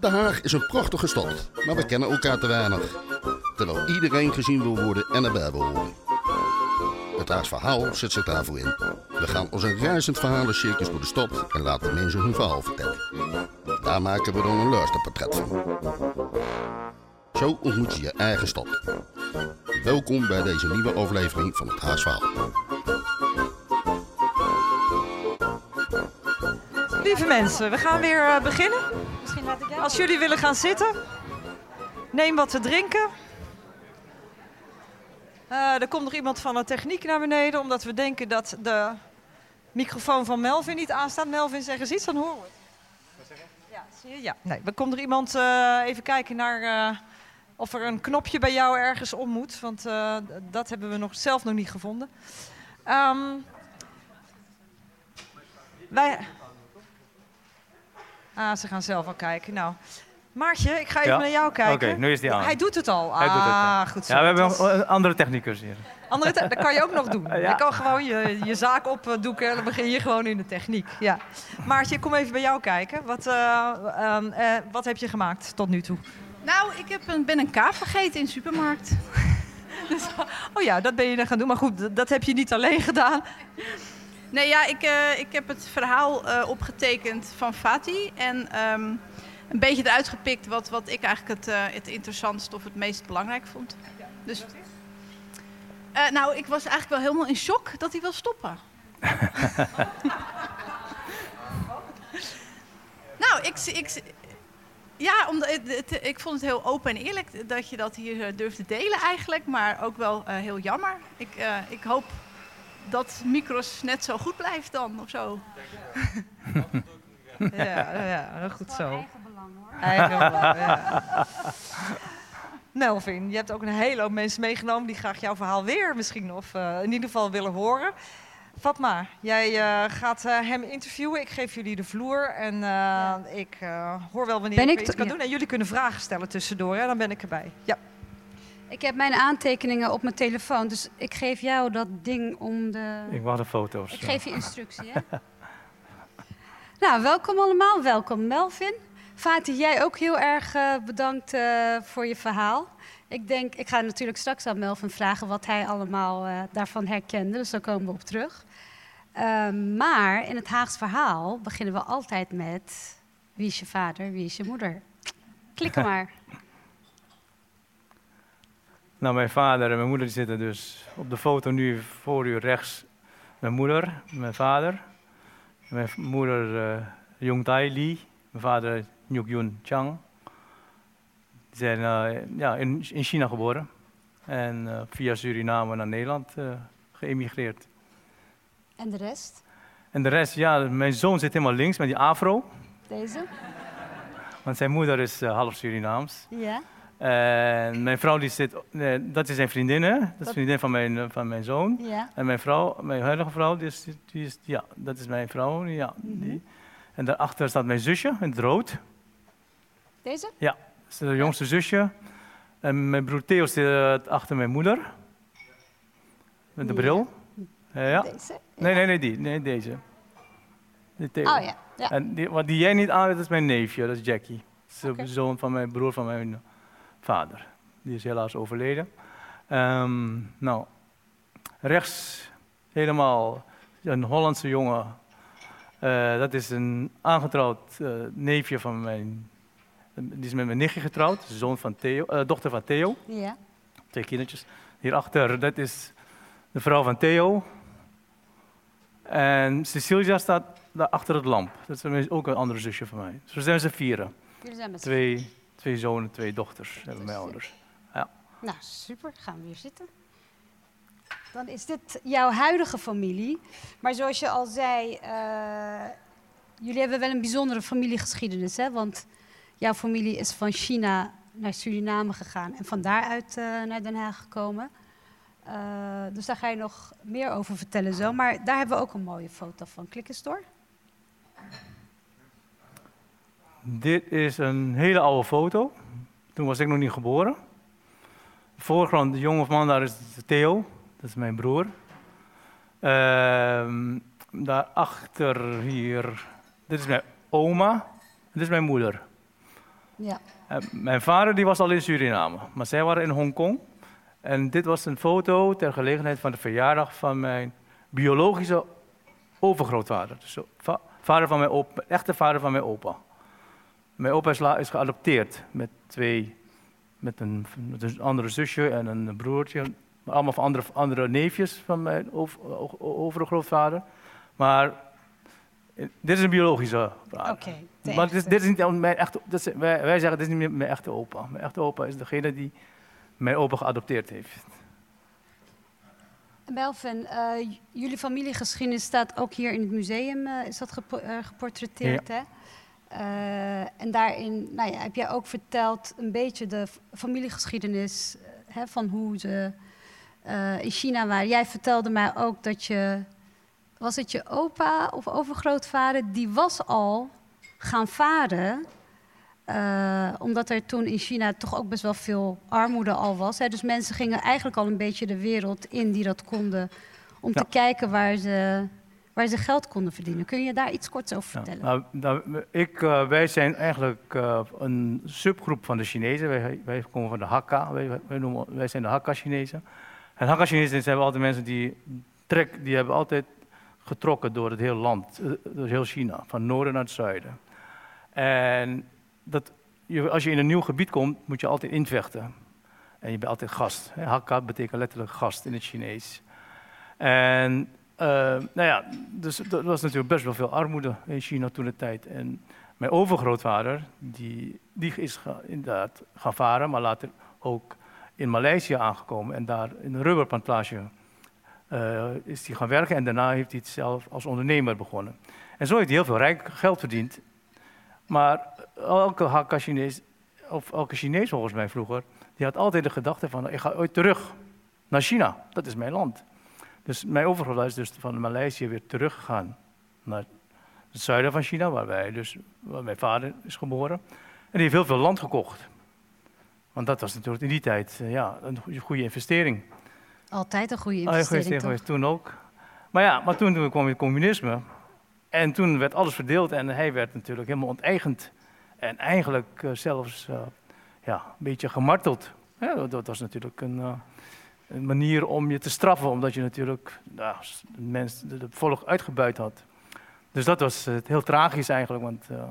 Den Haag is een prachtige stad, maar we kennen elkaar te weinig. Terwijl iedereen gezien wil worden en erbij wil horen. Het Haags verhaal zet zich daarvoor in. We gaan als een reizend verhalencircus door de stad en laten mensen hun verhaal vertellen. Daar maken we dan een luisterportret van. Zo ontmoet je je eigen stad. Welkom bij deze nieuwe aflevering van het Haags verhaal. Lieve mensen, we gaan weer eh, beginnen. Als jullie willen gaan zitten, neem wat te drinken. Eh, er komt nog iemand van de techniek naar beneden, omdat we denken dat de microfoon van Melvin niet aanstaat. Melvin, zeg eens iets, dan horen we het. Ja, zie je? Ja. Nee, er komt er iemand eh, even kijken naar eh, of er een knopje bij jou ergens om moet, want dat hebben we nog, zelf nog niet gevonden. Ehm, wij... Ah, ze gaan zelf al kijken. Nou, Maartje, ik ga even Ja? naar jou kijken. Oké, nu is die aan. Hij doet het al. Hij ah, doet het, ja. goed zo. Ja, we hebben eh, andere technicus hier. andere te- dat kan je ook nog doen. Ja. Je kan gewoon je, je zaak opdoeken en dan begin je gewoon in de techniek. Ja. Maartje, ik kom even bij jou kijken. Wat, eh, ehm, eh, wat heb je gemaakt tot nu toe? Nou, ik heb een, ben een kaas vergeten in de supermarkt. Oh ja, dat ben je dan gaan doen. Maar goed, dat heb je niet alleen gedaan. Nee, ja, ik, eh, ik heb het verhaal eh, opgetekend van Fatih. En ehm, een beetje eruit gepikt wat, wat ik eigenlijk het, eh, het interessantst of het meest belangrijk vond. Dus, Eh, nou, ik was eigenlijk wel helemaal in shock dat hij wil stoppen. nou, ik, ik, ja, omdat het, het- ik vond het heel open en eerlijk dat je dat hier durft te delen eigenlijk. Maar ook wel heel jammer. Ik, ik hoop dat Micros net zo goed blijft dan, of zo. Ja, ja goed zo. Eigen belang, ja. Melvin, je hebt ook een hele hoop mensen meegenomen die graag jouw verhaal weer misschien of eh, in ieder geval willen horen. Fatma, jij eh, gaat eh, hem interviewen. Ik geef jullie de vloer en eh, ik eh, hoor wel wanneer Ben ik iets kan ja. doen. En jullie kunnen vragen stellen tussendoor, hè? dan ben ik erbij. Ja. Ik heb mijn aantekeningen op mijn telefoon, dus ik geef jou dat ding om de... Ik wacht de foto's. Ik geef je instructie, hè? nou, welkom allemaal. Welkom Melvin. Fatih, jij ook heel erg eh, bedankt eh, voor je verhaal. Ik denk, ik ga natuurlijk straks aan Melvin vragen wat hij allemaal eh, daarvan herkende, dus daar komen we op terug. Eh, maar in het Haags verhaal beginnen we altijd met wie is je vader, wie is je moeder? Klik maar. Nou, mijn vader en mijn moeder zitten dus op de foto nu voor u rechts. Mijn moeder, mijn vader. Mijn moeder eh Jong Tai Lee. Mijn vader Nyuk Yun Chang. Die zijn eh, ja, in, in China geboren. En eh, via Suriname naar Nederland geëmigreerd. En de rest? En de rest, ja, mijn zoon zit helemaal links met die afro. Deze? Want zijn moeder is half Surinaams. Ja. En mijn vrouw die zit, nee, dat is zijn vriendin, hè? Dat is Dat- vriendin van mijn, eh, van mijn zoon. Ja. En mijn vrouw, mijn huidige vrouw, die is, die is, ja, dat is mijn vrouw. Ja, die. En daarachter staat mijn zusje in het rood. Deze? Dat is de jongste zusje. En mijn broer Theo zit achter mijn moeder. Met de Ja. bril. Eh, ja. Deze? Nee, nee, nee, die. Nee, deze. Die Theo. Oh ja. ja. En die, wat die jij niet aan dat is mijn neefje, dat is Jackie. Dat is de zoon van mijn broer van mijn vader. Die is helaas overleden. Ehm, nou, rechts helemaal een Hollandse jongen. Eh, dat is een aangetrouwd eh, neefje van mijn... Die is met mijn nichtje getrouwd, zoon van Theo, eh, dochter van Theo. Ja. Twee kindertjes. Hierachter, dat is de vrouw van Theo. En Cecilia staat daar achter het lamp. Dat is ook een andere zusje van mij. Zo zijn ze vieren. Jullie zijn met Twee, twee zonen, twee dochters hebben mijn ouders. Nou, super. Gaan we weer zitten. Dan is dit jouw huidige familie. Maar zoals je al zei, eh, jullie hebben wel een bijzondere familiegeschiedenis, hè? Want jouw familie is van China naar Suriname gegaan en van daaruit eh, naar Den Haag gekomen. Eh, dus daar ga je nog meer over vertellen zo. Maar daar hebben we ook een mooie foto van. Klik eens door. Dit is een hele oude foto. Toen was ik nog niet geboren. De voorgrond, de jonge man daar is Theo. Dat is mijn broer. Ehm, daarachter hier, dit is mijn oma. Dit is mijn moeder. Ja. En mijn vader die was al in Suriname, maar zij waren in Hongkong. En dit was een foto ter gelegenheid van de verjaardag van mijn biologische overgrootvader. Dus de va- vader van mijn opa, echte vader van mijn opa. Mijn opa is, is geadopteerd met twee, met een, met een andere zusje en een broertje. Allemaal van andere, andere neefjes van mijn over, overgrootvader. Maar eh, dit is een biologische vader. Oké. Maar dit, is- echte. dit is niet mijn echte, dit is- wij, wij zeggen dit is niet meer mijn echte opa. Mijn echte opa is degene die mijn opa geadopteerd heeft. Melvin, eh, jullie familiegeschiedenis staat ook hier in het museum, eh, is dat gepo- geportretteerd, hè? Eh, en daarin nou ja, heb jij ook verteld een beetje de familiegeschiedenis eh, hè, van hoe ze eh, in China waren. Jij vertelde mij ook dat je, was het je opa of overgrootvader, die was al gaan varen omdat er toen in China toch ook best wel veel armoede al was. Hè? Dus mensen gingen eigenlijk al een beetje de wereld in die dat konden. Om Ja. te kijken waar ze, waar ze geld konden verdienen. Kun je daar iets korts over Ja, vertellen? nou, nou, ik, eh, wij zijn eigenlijk eh, een subgroep van de Chinezen. Wij, wij komen van de Hakka. Wij, wij, noemen, wij zijn de Hakka-Chinezen. En Hakka-Chinezen zijn altijd mensen die, trek, die hebben altijd getrokken door het hele land, eh, door heel China, van noorden naar het zuiden. En dat, als je in een nieuw gebied komt, moet je altijd invechten. En je bent altijd gast. Hakka betekent letterlijk gast in het Chinees. En nou ja, dus er was natuurlijk best wel veel armoede in China toen de tijd. En mijn overgrootvader, die, die is inderdaad gaan varen, maar later ook in Maleisië aangekomen en daar in een rubberplantage eh, is hij gaan werken en daarna heeft hij het zelf als ondernemer begonnen. En zo heeft hij heel veel rijk geld verdiend. Maar elke Hakka-Chinees, of elke Chinees volgens mij vroeger, die had altijd de gedachte van, ik ga ooit terug naar China, dat is mijn land. Dus mijn overgrootvader is dus van Maleisië weer teruggegaan naar het zuiden van China, waar, wij dus, waar mijn vader is geboren. En die heeft heel veel land gekocht. Want dat was natuurlijk in die tijd eh, ja, een goede- investering. Altijd een goede Ah, investering, geweest, toen ook. Maar ja, maar toen, toen kwam het communisme. En toen werd alles verdeeld en hij werd natuurlijk helemaal onteigend. En eigenlijk eh, zelfs eh, ja, een beetje gemarteld. Ja, dat, was natuurlijk een, een manier om je te straffen, omdat je natuurlijk nou, de, mens, de, de volk uitgebuit had. Dus dat was eh, heel tragisch eigenlijk. Want, eh,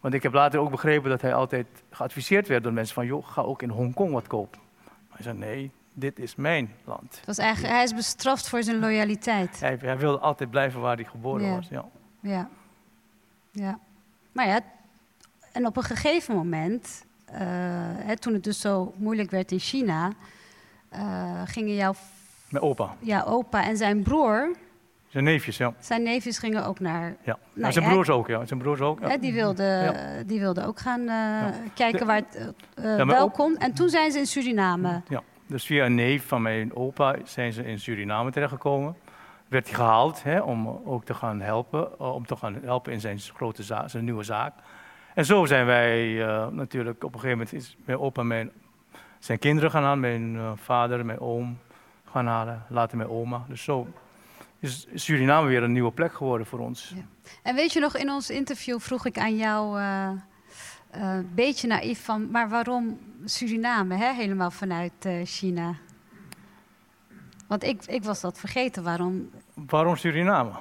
want ik heb later ook begrepen dat hij altijd geadviseerd werd door mensen van... joh, ga ook in Hongkong wat kopen. Maar hij zei, nee, dit is mijn land. Het was eigenlijk, hij is bestraft voor zijn loyaliteit. Hij, hij wilde altijd blijven waar hij geboren Ja. was. Ja. Ja. ja. Maar ja, en op een gegeven moment, eh, hè, toen het dus zo moeilijk werd in China, eh, gingen jouw Mijn opa. ja, opa en zijn broer, Zijn neefjes, ja. zijn neefjes gingen ook naar. ja. Nou, en zijn broers ook, ja. Zijn broers ook. Ja. Die wilden die wilden ook gaan eh, kijken waar het eh, wel kon. En toen zijn ze in Suriname. Ja. Dus via een neef van mijn opa zijn ze in Suriname terechtgekomen. Werd hij gehaald hè, om ook te gaan helpen, om te gaan helpen in zijn grote zaak, zijn nieuwe zaak. En zo zijn wij natuurlijk, op een gegeven moment is mijn opa mijn, zijn kinderen gaan halen, mijn eh, vader, mijn oom gaan halen, later mijn oma. Dus zo is Suriname weer een nieuwe plek geworden voor ons. En weet je nog, in ons interview vroeg ik aan jou eh, eh, een beetje naïef van, maar waarom Suriname, hè? helemaal vanuit China? Want ik, ik was dat vergeten, waarom? Waarom Suriname?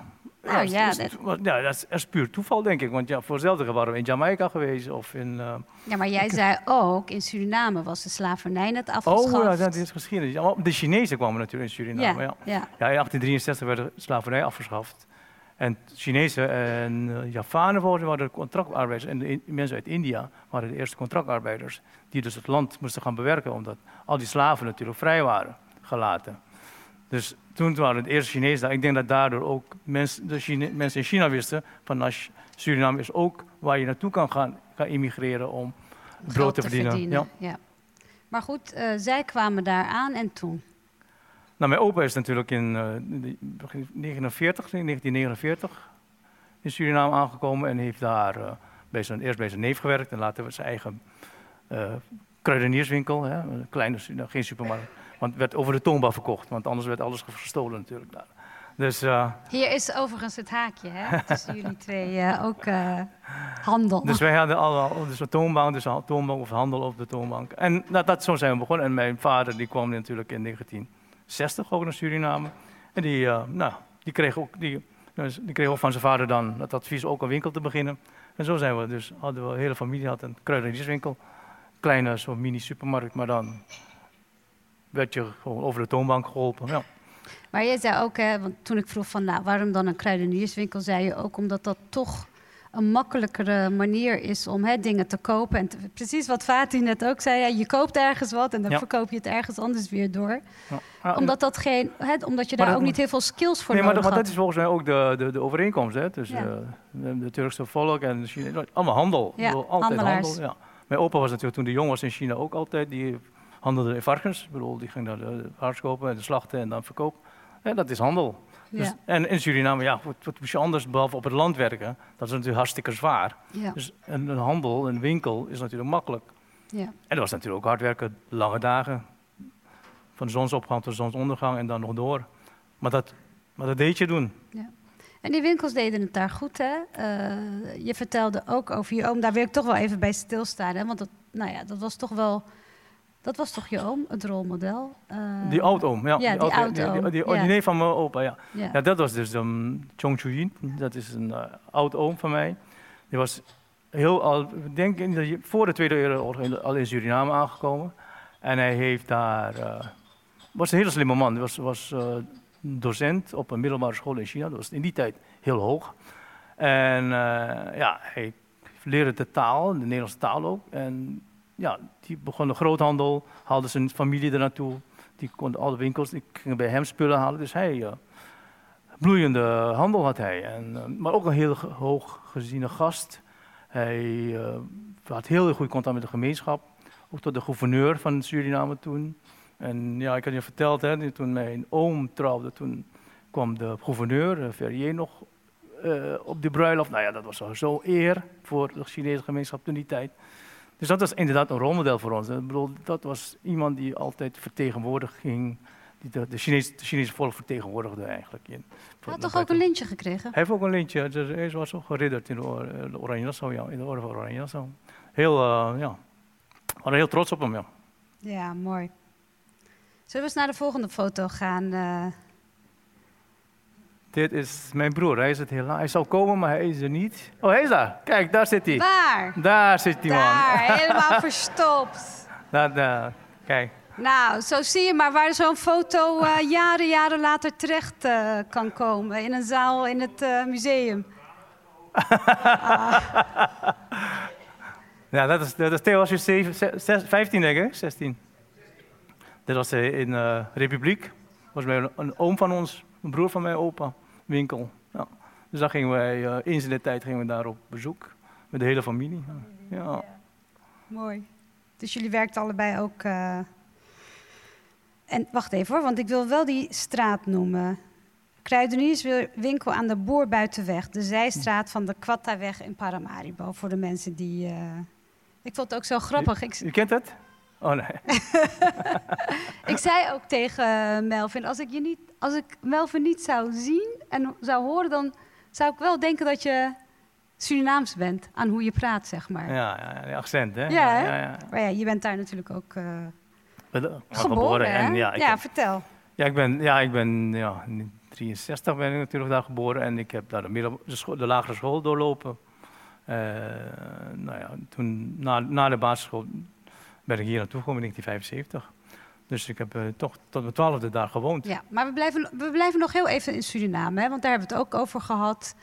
Nou ja, dat, is, ja, dat is, puur toeval, denk ik. Want ja, voor hetzelfde waren we in Jamaica geweest of in... eh, Ja, maar jij zei ook, in Suriname was de slavernij net afgeschaft. Oh ja, dat is geschiedenis. De Chinezen kwamen natuurlijk in Suriname. Ja. ja, ja. Ja, in 1863 werd de slavernij afgeschaft. En Chinezen en uh, Javanen volgens mij waren de contractarbeiders. En de in- mensen uit India waren de eerste contractarbeiders. Die dus het land moesten gaan bewerken. Omdat al die slaven natuurlijk vrij waren gelaten. Dus toen waren de eerste Chinezen daar. Ik denk dat daardoor ook mensen, de Chine- mensen in China wisten. van nou, Suriname is ook waar je naartoe kan gaan, gaan immigreren om brood Geld te verdienen. Ja. ja. Maar goed, eh, zij kwamen daar aan en toen? Nou, mijn opa is natuurlijk in eh, de- begin 49, 1949 in Suriname aangekomen en heeft daar eh, bij zijn, eerst bij zijn neef gewerkt en later zijn eigen eh, kruidenierswinkel, hè, een kleine, geen supermarkt, want het werd over de toonbaar verkocht, want anders werd alles gestolen natuurlijk daar. Dus uh, Hier is overigens het haakje, hè? Tussen jullie twee uh, ook uh, handel. Dus wij hadden al dus een toonbank, dus een toonbank of handel op de toonbank. En dat, dat, zo zijn we begonnen. En mijn vader die kwam natuurlijk in 1960 ook naar Suriname. En die, nou, die, kreeg ook, die, dus die kreeg ook van zijn vader dan het advies ook een winkel te beginnen. En zo zijn we dus, hadden we, de hele familie had een kruidenierswinkel. Kleine zo'n mini-supermarkt, maar dan werd je gewoon over de toonbank geholpen. Ja. Maar je zei ook, hè, want toen ik vroeg van nou, waarom dan een kruidenierswinkel, zei je ook omdat dat toch een makkelijkere manier is om hè, dingen te kopen. En precies wat Fatih net ook zei, je koopt ergens wat en dan verkoop je het ergens anders weer door. Ja. omdat, dat geen, hè, omdat je daar ook niet heel veel skills voor nee, nodig maar, maar dat is volgens mij ook de, de, de overeenkomst hè, tussen uh, de Turkse volk en China. Allemaal handel. Ja, altijd handel. Ja. Mijn opa was natuurlijk toen de jong was in China ook altijd, die handelde in varkens. Ik bedoel, die ging naar de varkens kopen en de slachten en dan verkopen. Ja, dat is handel. Dus, en in Suriname, ja, wat, wat moest je anders behalve op het land werken? Dat is natuurlijk hartstikke zwaar. Ja. Dus een, een, handel, een winkel is natuurlijk makkelijk. Ja. En dat was natuurlijk ook hard werken, lange dagen. Van zonsopgang tot de zonsondergang en dan nog door. Maar dat, maar dat deed je doen. Ja. En die winkels deden het daar goed, hè? Uh, je vertelde ook over je oom. Daar wil ik toch wel even bij stilstaan, hè? Want dat, nou ja, dat was toch wel dat was toch je oom, het rolmodel? Uh, die oud-oom, ja. Ja, die, oud-oom. Die, die, nee van mijn opa, ja. ja. dat was dus um, Chong Chuyin. Dat is een uh, oud-oom van mij. Die was heel al, denk ik, voor de Tweede Wereldoorlog al in Suriname aangekomen. En hij heeft daar, uh, was een hele slimme man. Hij was, was docent op een middelbare school in China. Dat was in die tijd heel hoog. En ja, hij leerde de taal, de Nederlandse taal ook. En ja, die begon de groothandel, haalde zijn familie er naartoe. Die kon alle winkels, die gingen bij hem spullen halen. Dus hij, uh, bloeiende handel had hij. En, uh, maar ook een heel hoog geziene gast. Hij uh, had heel goed contact met de gemeenschap. Ook tot de gouverneur van Suriname toen. En ja, ik had je verteld, hè, toen mijn oom trouwde, toen kwam de gouverneur, Ferrier, nog op de bruiloft. Nou ja, dat was zo eer voor de Chinese gemeenschap toen die tijd. Dus dat was inderdaad een rolmodel voor ons. Ik bedoel, dat was iemand die altijd vertegenwoordiging, die de, de, Chinese, Chinese volk vertegenwoordigde eigenlijk. In, hij had toch ook een lintje gekregen? Hij heeft ook een lintje. Dus hij was ook geridderd in de, de Oranje Nassau, ja, in de orde van Oranje Nassau. Heel, uh, ja, we waren heel trots op hem, ja. Ja, mooi. Zullen we eens naar de volgende foto gaan? Uh... Dit is mijn broer. Hij is het helaas. Hij zou komen, maar hij is er niet. Oh, hij is daar. Kijk, daar zit hij. Waar? Daar zit die man. Daar, helemaal verstopt. Daar, daar. Kijk. Nou, zo zie je maar waar zo'n foto uh, jaren, jaren later terecht uh, kan komen. In een zaal in het uh, museum. ah. Ja, dat is, dat is Theo was je 15, denk ik, 16. Dit was in Republiek. was een oom van ons, een broer van mijn opa winkel. Ja. Dus daar gingen wij, uh, eens in de tijd gingen we daar op bezoek. Met de hele familie. Ja. ja. Mooi. Dus jullie werkten allebei ook... Uh... En wacht even hoor, want ik wil wel die straat noemen. Kruidenierswinkel aan de Boorbuitenweg. De zijstraat van de Quattaweg in Paramaribo. Voor de mensen die... Uh... Ik vond het ook zo grappig. Je, je kent het? Oh nee. ik zei ook tegen Melvin, als ik, je niet, als ik Melvin niet zou zien en zou horen, dan zou ik wel denken dat je Surinaams bent aan hoe je praat, zeg maar. Ja, ja accent, hè? Ja, ja, ja, Maar ja, je bent daar natuurlijk ook uh, geboren, geboren en, ja, ja vertel. Ja, ik ben, ja, ik ben ja, in 63 ben ik natuurlijk daar geboren en ik heb daar de, middel, de, de lagere school doorlopen. Uh, nou ja, toen na, na de basisschool ben ik hier naartoe gekomen in 1975. Dus ik heb uh, toch tot mijn twaalfde daar gewoond. Ja, maar we blijven, we blijven nog heel even in Suriname, hè, want daar hebben we het ook over gehad.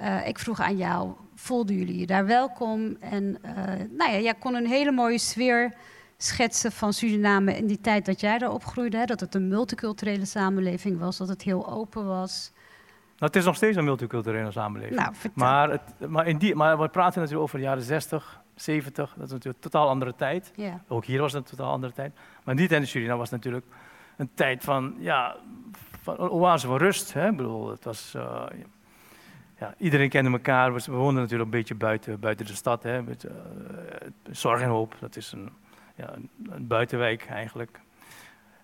Uh, ik vroeg aan jou, voelden jullie je daar welkom? En uh, nou ja, jij kon een hele mooie sfeer schetsen van Suriname in die tijd dat jij daar opgroeide. Hè, dat het een multiculturele samenleving was, dat het heel open was. Nou, het is nog steeds een multiculturele samenleving. Nou, maar, het, maar, in die, maar we praten natuurlijk over de jaren 60, 70, dat is natuurlijk een totaal andere tijd. Ook hier was het een totaal andere tijd. Maar niet in Suriname was natuurlijk een tijd van, ja, van een oase van rust. Hè? Ik bedoel, het was, uh, ja, iedereen kende elkaar. We, woonden natuurlijk een beetje buiten, buiten de stad. Hè? Met, uh, Zorg en Hoop, dat is een, ja, een buitenwijk eigenlijk.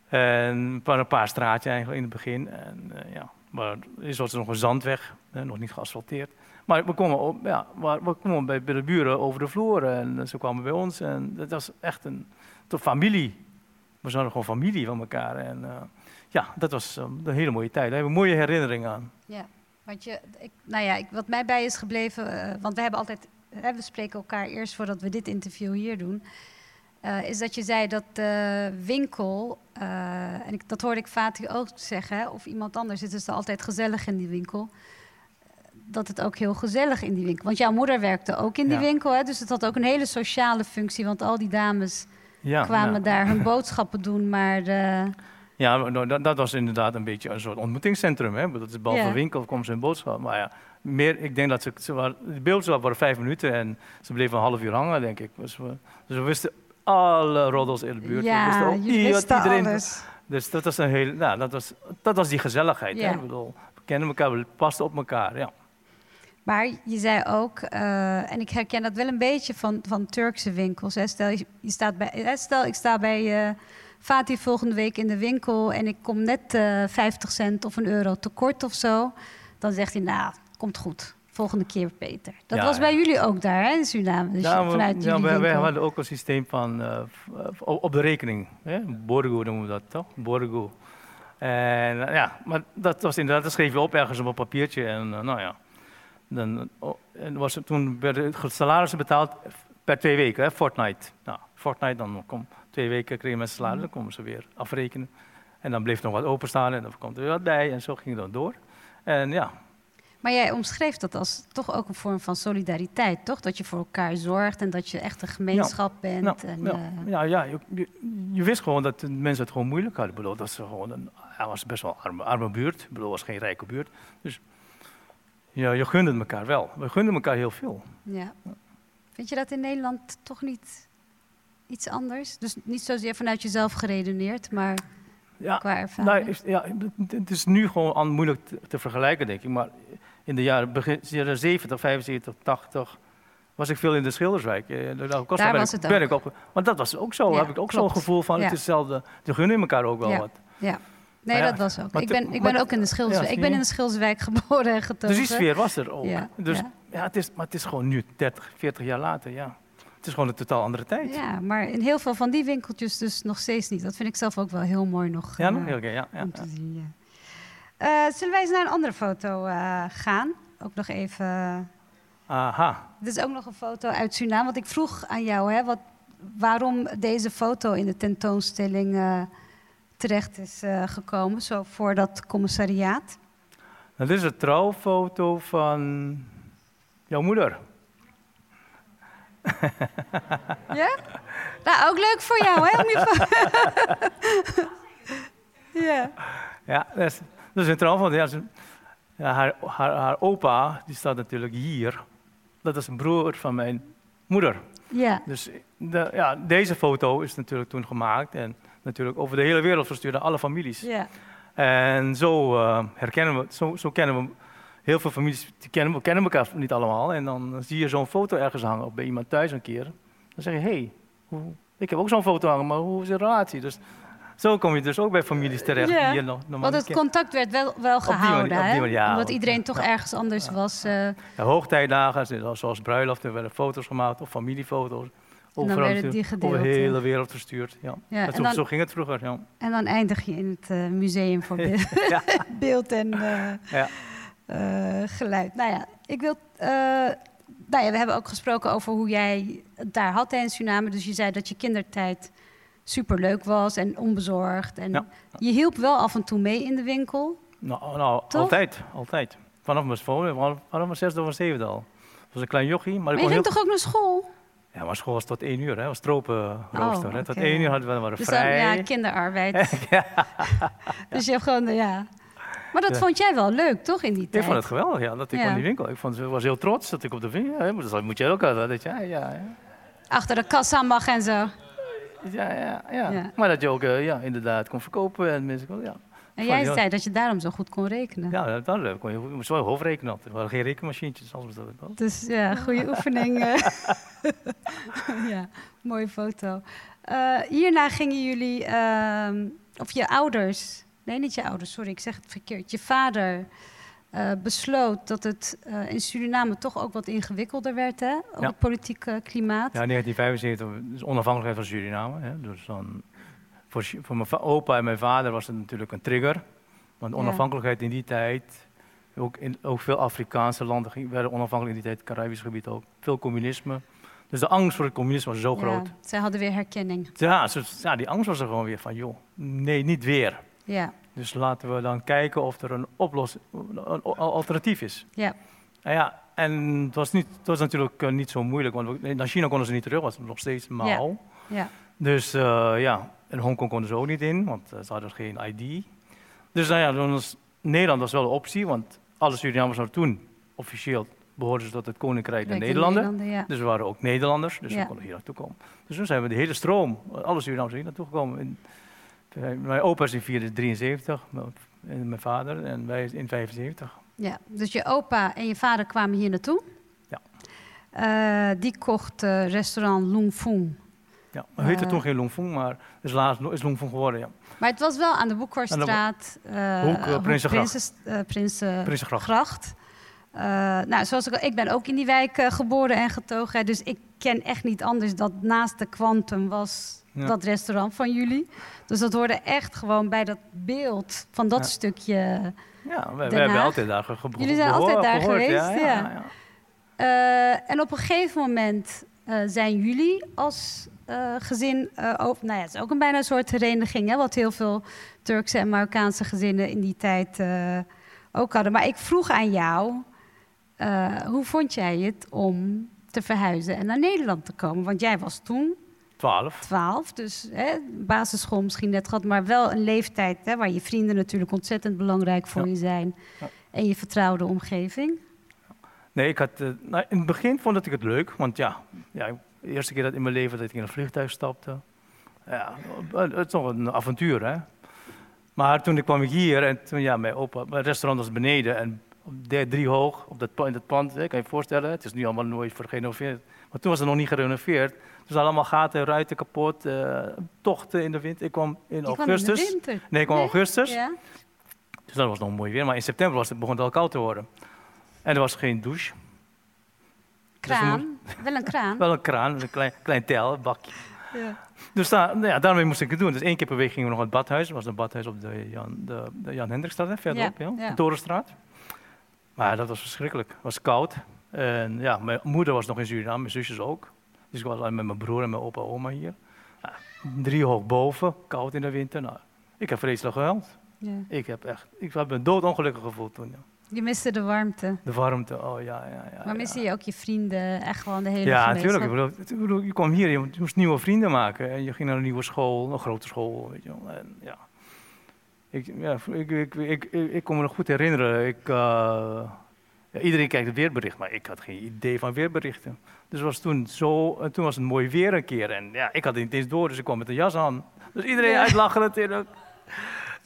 En een paar straatjes eigenlijk in het begin. En, uh, ja. maar is was er nog een zandweg, hè, nog niet geasfalteerd. Maar we op, ja, we komen bij, de buren over de vloer en ze kwamen bij ons. En dat was echt een, familie. We zijn gewoon familie van elkaar. En eh, ja, dat was eh, een hele mooie tijd. Daar hebben we mooie herinneringen aan. Ja, want je, ik, nou ja, ik, wat mij bij is gebleven, eh, want we hebben altijd, hè, we spreken elkaar eerst voordat we dit interview hier doen, eh, is dat je zei dat de winkel, eh, en ik, dat hoorde ik Fatih ook zeggen, of iemand anders, het is er altijd gezellig in die winkel. Dat het ook heel gezellig in die winkel. Want jouw moeder werkte ook in die Ja. winkel, hè, dus het had ook een hele sociale functie. Want al die dames Ja, kwamen ja. daar hun boodschappen doen, maar eh, Ja, nou, dat, dat was inderdaad een beetje een soort ontmoetingscentrum. Hè? Dat is behalve winkel, kwam ze een boodschap. Maar ja, meer, ik denk dat ze, ze waren, de boodschap waren vijf minuten en ze bleven een half uur hangen, denk ik. Dus we, dus we wisten alle roddels in de buurt. we wisten ja, ook je i- wist wat iedereen. alles. Dus dat was een hele, nou, dat was, dat was die gezelligheid. Hè? Ik bedoel, we kennen elkaar, we pasten op elkaar. Ja. Maar je zei ook, eh, en ik herken dat wel een beetje van, van Turkse winkels. Hè. Stel, je, je staat bij, stel, ik sta bij eh Fatih volgende week in de winkel en ik kom net eh 50 cent of een euro tekort of zo. Dan zegt hij, nou, komt goed. Volgende keer beter. Dat Ja, was ja. bij jullie ook daar, hè, in Suriname? Dus Ja, we- vanuit ja, wij, hadden ook een systeem van eh, op de rekening. Hè? Borgo noemen we dat toch? Borgo. En eh, ja, maar dat was inderdaad, dat schreef je op ergens op een papiertje. En eh, nou ja, dan, oh, en was het, toen werden de salarissen betaald per twee weken, hè? Fortnite. Nou, Fortnite, dan kom twee weken kregen mensen salaris, dan komen ze weer afrekenen. En dan bleef nog wat openstaan en dan komt er weer wat bij en zo ging het dan door. En ja, Maar jij omschreef dat als toch ook een vorm van solidariteit, toch? Dat je voor elkaar zorgt en dat je echt een gemeenschap bent. Nou, en, ja, eh, ja, ja je, je, je wist gewoon dat de mensen het gewoon moeilijk hadden. Ik bedoel, dat ze gewoon een, hij was best wel een arme, arme buurt. Ik bedoel, het was geen rijke buurt. Dus ja, je gunde het elkaar wel. We gunden elkaar heel veel. Ja. Vind je dat in Nederland toch niet iets anders? Dus niet zozeer vanuit jezelf geredeneerd, maar Ja, qua ervaring. nou, ja, het- is nu gewoon aan moeilijk te, te vergelijken, denk ik. Maar in de jaren, begin, jaren 70, 75, 80 was ik veel in de Schilderswijk. Eh, Daar was het ben ook. ik ook. Maar dat was ook zo. Ja, heb ik ook zo'n gevoel van, Ja. het is hetzelfde. We gunnen elkaar ook wel wat. Ja. Nee, ja, dat was ook. Ik ben, ik ben ook in de Schilderswijk. Ik ben in de Schilderswijk geboren en getogen. Dus die sfeer was er ook. Ja, dus, ja. het is, maar het is gewoon nu, 30, 40 jaar later, ja. Het is gewoon een totaal andere tijd. Ja, maar in heel veel van die winkeltjes dus nog steeds niet. Dat vind ik zelf ook wel heel mooi nog. ja, eh, nog heel keer, ja, ja, om ja. te zien, ja. Eh, zullen wij eens naar een andere foto eh, gaan? Ook nog even... Aha. Dit is ook nog een foto uit Suriname. Want ik vroeg aan jou hè, wat, waarom deze foto in de tentoonstelling eh, terecht is eh, gekomen. Zo voor dat commissariaat. Dit is een trouwfoto van jouw moeder. Ja? Nou, ook leuk voor jou, hè? Om je fo- ja. Ja, dat is, dat is een trouwfoto. Ja, haar, haar, haar opa, die staat natuurlijk hier. Dat is een broer van mijn moeder. ja. Dus de, ja, deze foto is natuurlijk toen gemaakt en natuurlijk over de hele wereld verstuurd aan alle families. ja. En zo eh, herkennen we, zo, zo kennen we heel veel families, die kennen, we kennen elkaar niet allemaal. En dan zie je zo'n foto ergens hangen of bij iemand thuis een keer. Dan zeg je, hé, hey, ik heb ook zo'n foto hangen, maar hoe is de relatie? Dus zo kom je dus ook bij families terecht Ja, die je nog normaal Want het contact werd wel, wel die manier- gehouden, op die hè? manier, ja, Omdat want- iedereen toch ja. ergens anders was. Ja, hoogtijdagen, zoals bruiloften, werden foto's gemaakt of familiefoto's. Dan Overal werden die natuurlijk, over de gedeeld, hele wereld verstuurd. Ja. en, zo, dan, zo ging het vroeger. Ja. en dan eindig je in het eh, Museum voor Beeld, en eh, Ja. eh, Geluid. Nou ja, ik wil... nou ja, we hebben ook gesproken over hoe jij het daar had in Suriname. Dus je zei dat je kindertijd superleuk was en onbezorgd. En Ja. je hielp wel af en toe mee in de winkel. Nou, nou altijd, altijd. Vanaf mijn, school, vanaf mijn zesde of zevende al. Ik was een klein jochie, maar ik je ging heel... toch ook naar school? Ja, maar school was tot één uur, hè. was tropenrooster. Oh. Tot één uur hadden we dan waren Dus dan, vrij. ja, kinderarbeid. Dus je hebt gewoon, ja. Maar dat Ja. vond jij wel leuk, toch, in die Ik tijd? vond het geweldig, ja, dat ik Ja. van die winkel. Ik vond, ik was heel trots dat ik op de winkel... Ja, dat moet je ook altijd. Dat je, ja, ja, ja. Achter de kassa mag en zo. Ja, ja, ja. Ja. Maar dat je ook eh, ja, inderdaad kon verkopen en mensen ja. En jij zei dat je daarom zo goed kon rekenen. Ja, dat was leuk. Kon je, je moest wel hoofdrekenen altijd. Er waren geen rekenmachientjes, anders dat wel. Dus ja, goede oefening. eh. ja, mooie foto. Eh, hierna gingen jullie, ehm, of je ouders, nee, niet je ouders, sorry, ik zeg het verkeerd. Je vader eh, besloot dat het in Suriname toch ook wat ingewikkelder werd, hè? Ook Ja. het politieke klimaat. Ja, 1975 is onafhankelijkheid van Suriname. Hè. Dus dan, voor, mijn opa en mijn vader was het natuurlijk een trigger. Want onafhankelijkheid in die tijd, ook, in, ook veel Afrikaanse landen werden onafhankelijk in die tijd, het Caribisch gebied ook. Veel communisme. Dus de angst voor het communisme was zo Ja, groot. zij hadden weer herkenning. Ja, ja, die angst was er gewoon weer van, joh, nee, niet weer. Ja, Dus laten we dan kijken of er een oplossing, een al- alternatief is. ja, Nou ja, en het was, niet, het was natuurlijk eh, niet zo moeilijk, want naar China konden ze niet terug, was nog steeds Mao. ja. Dus eh, ja, in Hongkong konden ze ook niet in, want eh, ze hadden geen ID. Dus nou ja, dan was, Nederland was wel een optie, want alle Surinamers waren toen officieel behoorden ze tot het Koninkrijk der Nederlanden. Nederlanden, ja. Dus we waren ook Nederlanders, dus Ja. we konden hier naartoe komen. Dus toen zijn we de hele stroom, alle Surinamers hier naartoe gekomen. In, mijn opa is in 73, mijn- en mijn vader, en wij in 75. Ja, dus je opa en je vader kwamen hier naartoe. Ja. Eh, die kocht eh, restaurant Lung Fung. Ja, we heette toen geen Longfong, maar is laatst is Longfong geworden, ja. Maar het was wel aan de Boekhorststraat. Hoek, eh, Prinsengracht. Prinses- eh, Prinsen- Prinsengracht. Gracht. Eh, nou, zoals ik, al- ik ben ook in die wijk geboren en getogen. Dus ik ken echt niet anders dat naast de Quantum was Ja. dat restaurant van jullie. Dus dat hoorde echt gewoon bij dat beeld van dat Ja. stukje. Ja, we, we hebben altijd daar ge- ge- Jullie zijn altijd daar gehoord, geweest, Ja, ja, ja. ja. En op een gegeven moment zijn jullie als eh, gezin, eh over, nou ja, het is ook een bijna een soort hereniging, hè, wat heel veel Turkse en Marokkaanse gezinnen in die tijd eh, ook hadden. Maar ik vroeg aan jou, hoe vond jij het om te verhuizen en naar Nederland te komen? Want jij was toen 12. 12, dus hè, basisschool misschien net gehad, maar wel een leeftijd hè, waar je vrienden natuurlijk ontzettend belangrijk voor Ja. je zijn. Ja. En je vertrouwde omgeving. Nee, ik had, nou, in het begin vond ik het leuk, want ja, ja, de eerste keer dat in mijn leven dat ik in een vliegtuig stapte. Ja, het is toch een avontuur, hè. Maar toen kwam ik hier en toen, ja, mijn opa, mijn restaurant was beneden en drie hoog, op dat, in dat pand, hè, kan je je voorstellen, het is nu allemaal nooit gerenoveerd. Maar toen was het nog niet gerenoveerd. Dus allemaal gaten, ruiten kapot, eh, tochten in de wind. Ik kwam in Je kwam in de augustus. winter. nee, ik kwam in Nee? augustus. Ja. Dus dat was nog mooi weer. Maar in september was het, begon het al koud te worden. En er was geen douche. Dus Kraan, wel een kraan. Wel een kraan, een klein, klein tel, een bakje. Ja. Dus daar, nou ja, daarmee moest ik het doen. Dus één keer per week gingen we nog naar het badhuis. Dat was een badhuis op de Jan, de, de Jan Hendrikstraat, hè, verderop, ja, ja. de Torenstraat. Maar dat was verschrikkelijk. Het was koud. En ja, mijn moeder was nog in Suriname, mijn zusjes ook. Dus ik was alleen met mijn broer en mijn opa en oma hier. Ja, drie hoog boven, koud in de winter. Nou, ik heb vreselijk gehuild. Ja. Ik heb echt, ik heb me doodongelukkig gevoeld toen. Ja. Je miste de warmte. De warmte, oh ja, ja, ja. Maar ja. miste je ook je vrienden, echt gewoon de hele Ja, gemeenschap? natuurlijk. Ik bedoel, ik bedoel, je kwam hier, je moest nieuwe vrienden maken. En je ging naar een nieuwe school, een grote school, weet je wel. En, ja. Ik, ja, ik, ik, ik, ik, kon me nog goed herinneren. Ik, eh, ja, iedereen kijkt het weerbericht, maar ik had geen idee van weerberichten. Dus was toen, zo, en toen was het mooi weer een keer. En ja, ik had het niet eens door, dus ik kwam met een jas aan. Dus iedereen Ja. uitlachen natuurlijk.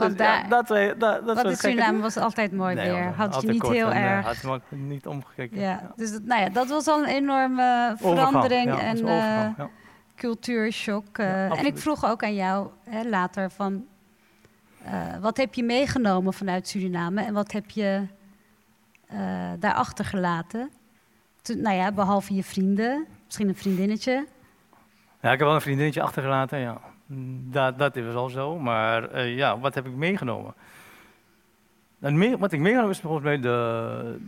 Want Dus ja, dat, dat, dat Want was in gekke Suriname was altijd mooi Nee, weer. Had je niet heel en, eh, erg. Had me niet omgekeken. ja. Dus dat, nou ja, dat was al een enorme verandering en eh, overgang, cultuurshock. eh. En ik vroeg ook aan jou hè, later van... eh, wat heb je meegenomen vanuit Suriname en wat heb je eh daar achtergelaten? Toen, nou ja, behalve je vrienden, misschien een vriendinnetje. Ja, ik heb wel een vriendinnetje achtergelaten, ja. Dat, dat is wel zo. Maar eh, ja, wat heb ik meegenomen? Me- wat ik meegenomen is volgens mij de,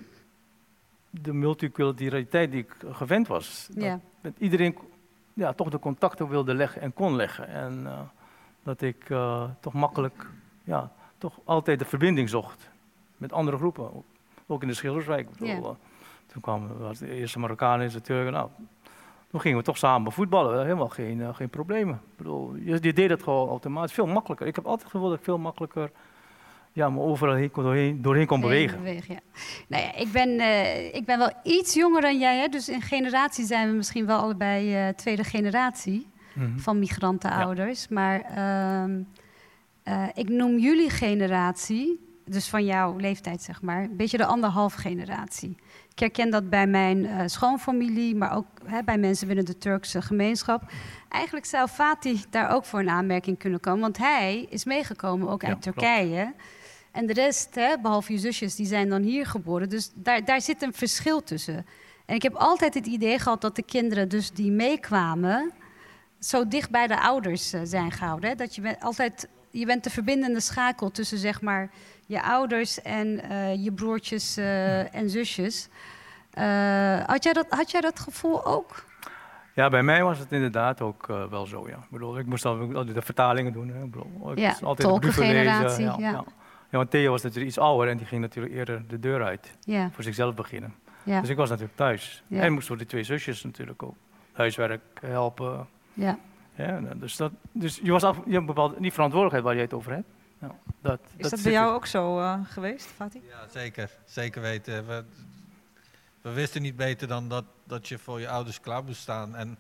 de multiculturaliteit die ik gewend was. Dat iedereen ja, toch de contacten wilde leggen en kon leggen. En eh, dat ik eh, toch makkelijk, ja, toch altijd de verbinding zocht met andere groepen. Ook, in de Schilderswijk. Ik bedoel, Ja. toen kwamen de eerste Marokkanen en de Turken. Nou, toen gingen we toch samen voetballen. Helemaal geen, eh, geen problemen. Ik bedoel, je, je deed het gewoon automatisch. Veel makkelijker. Ik heb altijd het gevoel dat ik veel makkelijker ja, me overal heen, doorheen, doorheen kon bewegen. Ja. Nou ja, ik ben, eh, ik ben wel iets jonger dan jij. Hè? Dus in generatie zijn we misschien wel allebei eh, tweede generatie Mhm. van migrantenouders. Maar ehm, eh, ik noem jullie generatie dus van jouw leeftijd zeg maar, een beetje de anderhalf generatie. Ik herken dat bij mijn uh, schoonfamilie, maar ook hè, bij mensen binnen de Turkse gemeenschap. Eigenlijk zou Fatih daar ook voor een aanmerking kunnen komen, want hij is meegekomen ook uit Turkije. En de rest, hè, behalve je zusjes, die zijn dan hier geboren. Dus daar, daar zit een verschil tussen. En ik heb altijd het idee gehad dat de kinderen dus die meekwamen... zo dicht bij de ouders uh, zijn gehouden. Hè? Dat je bent altijd... Je bent de verbindende schakel tussen zeg maar, je ouders en uh, je broertjes uh, en zusjes. had, jij dat, had jij dat gevoel ook? Ja, bij mij was het inderdaad ook uh, wel zo. Ja. Ik, bedoel, ik moest altijd de vertalingen doen. Hè. Ik bedoel, ik ja, altijd tolkengeneratie. Ja, ja. ja. ja, want Theo was natuurlijk iets ouder en die ging natuurlijk eerder de deur uit. Ja. Voor zichzelf beginnen. Ja. Dus ik was natuurlijk thuis. En moest voor die twee zusjes natuurlijk ook huiswerk helpen. Ja. ja dus, dat, dus je was af, je hebt bepaald die verantwoordelijkheid waar je het over hebt. Nou, dat, Is dat, dat bij jou ook zo uh, geweest, Fatih? Ja, zeker. Zeker weten. We, we wisten niet beter dan dat, dat je voor je ouders klaar moest staan. En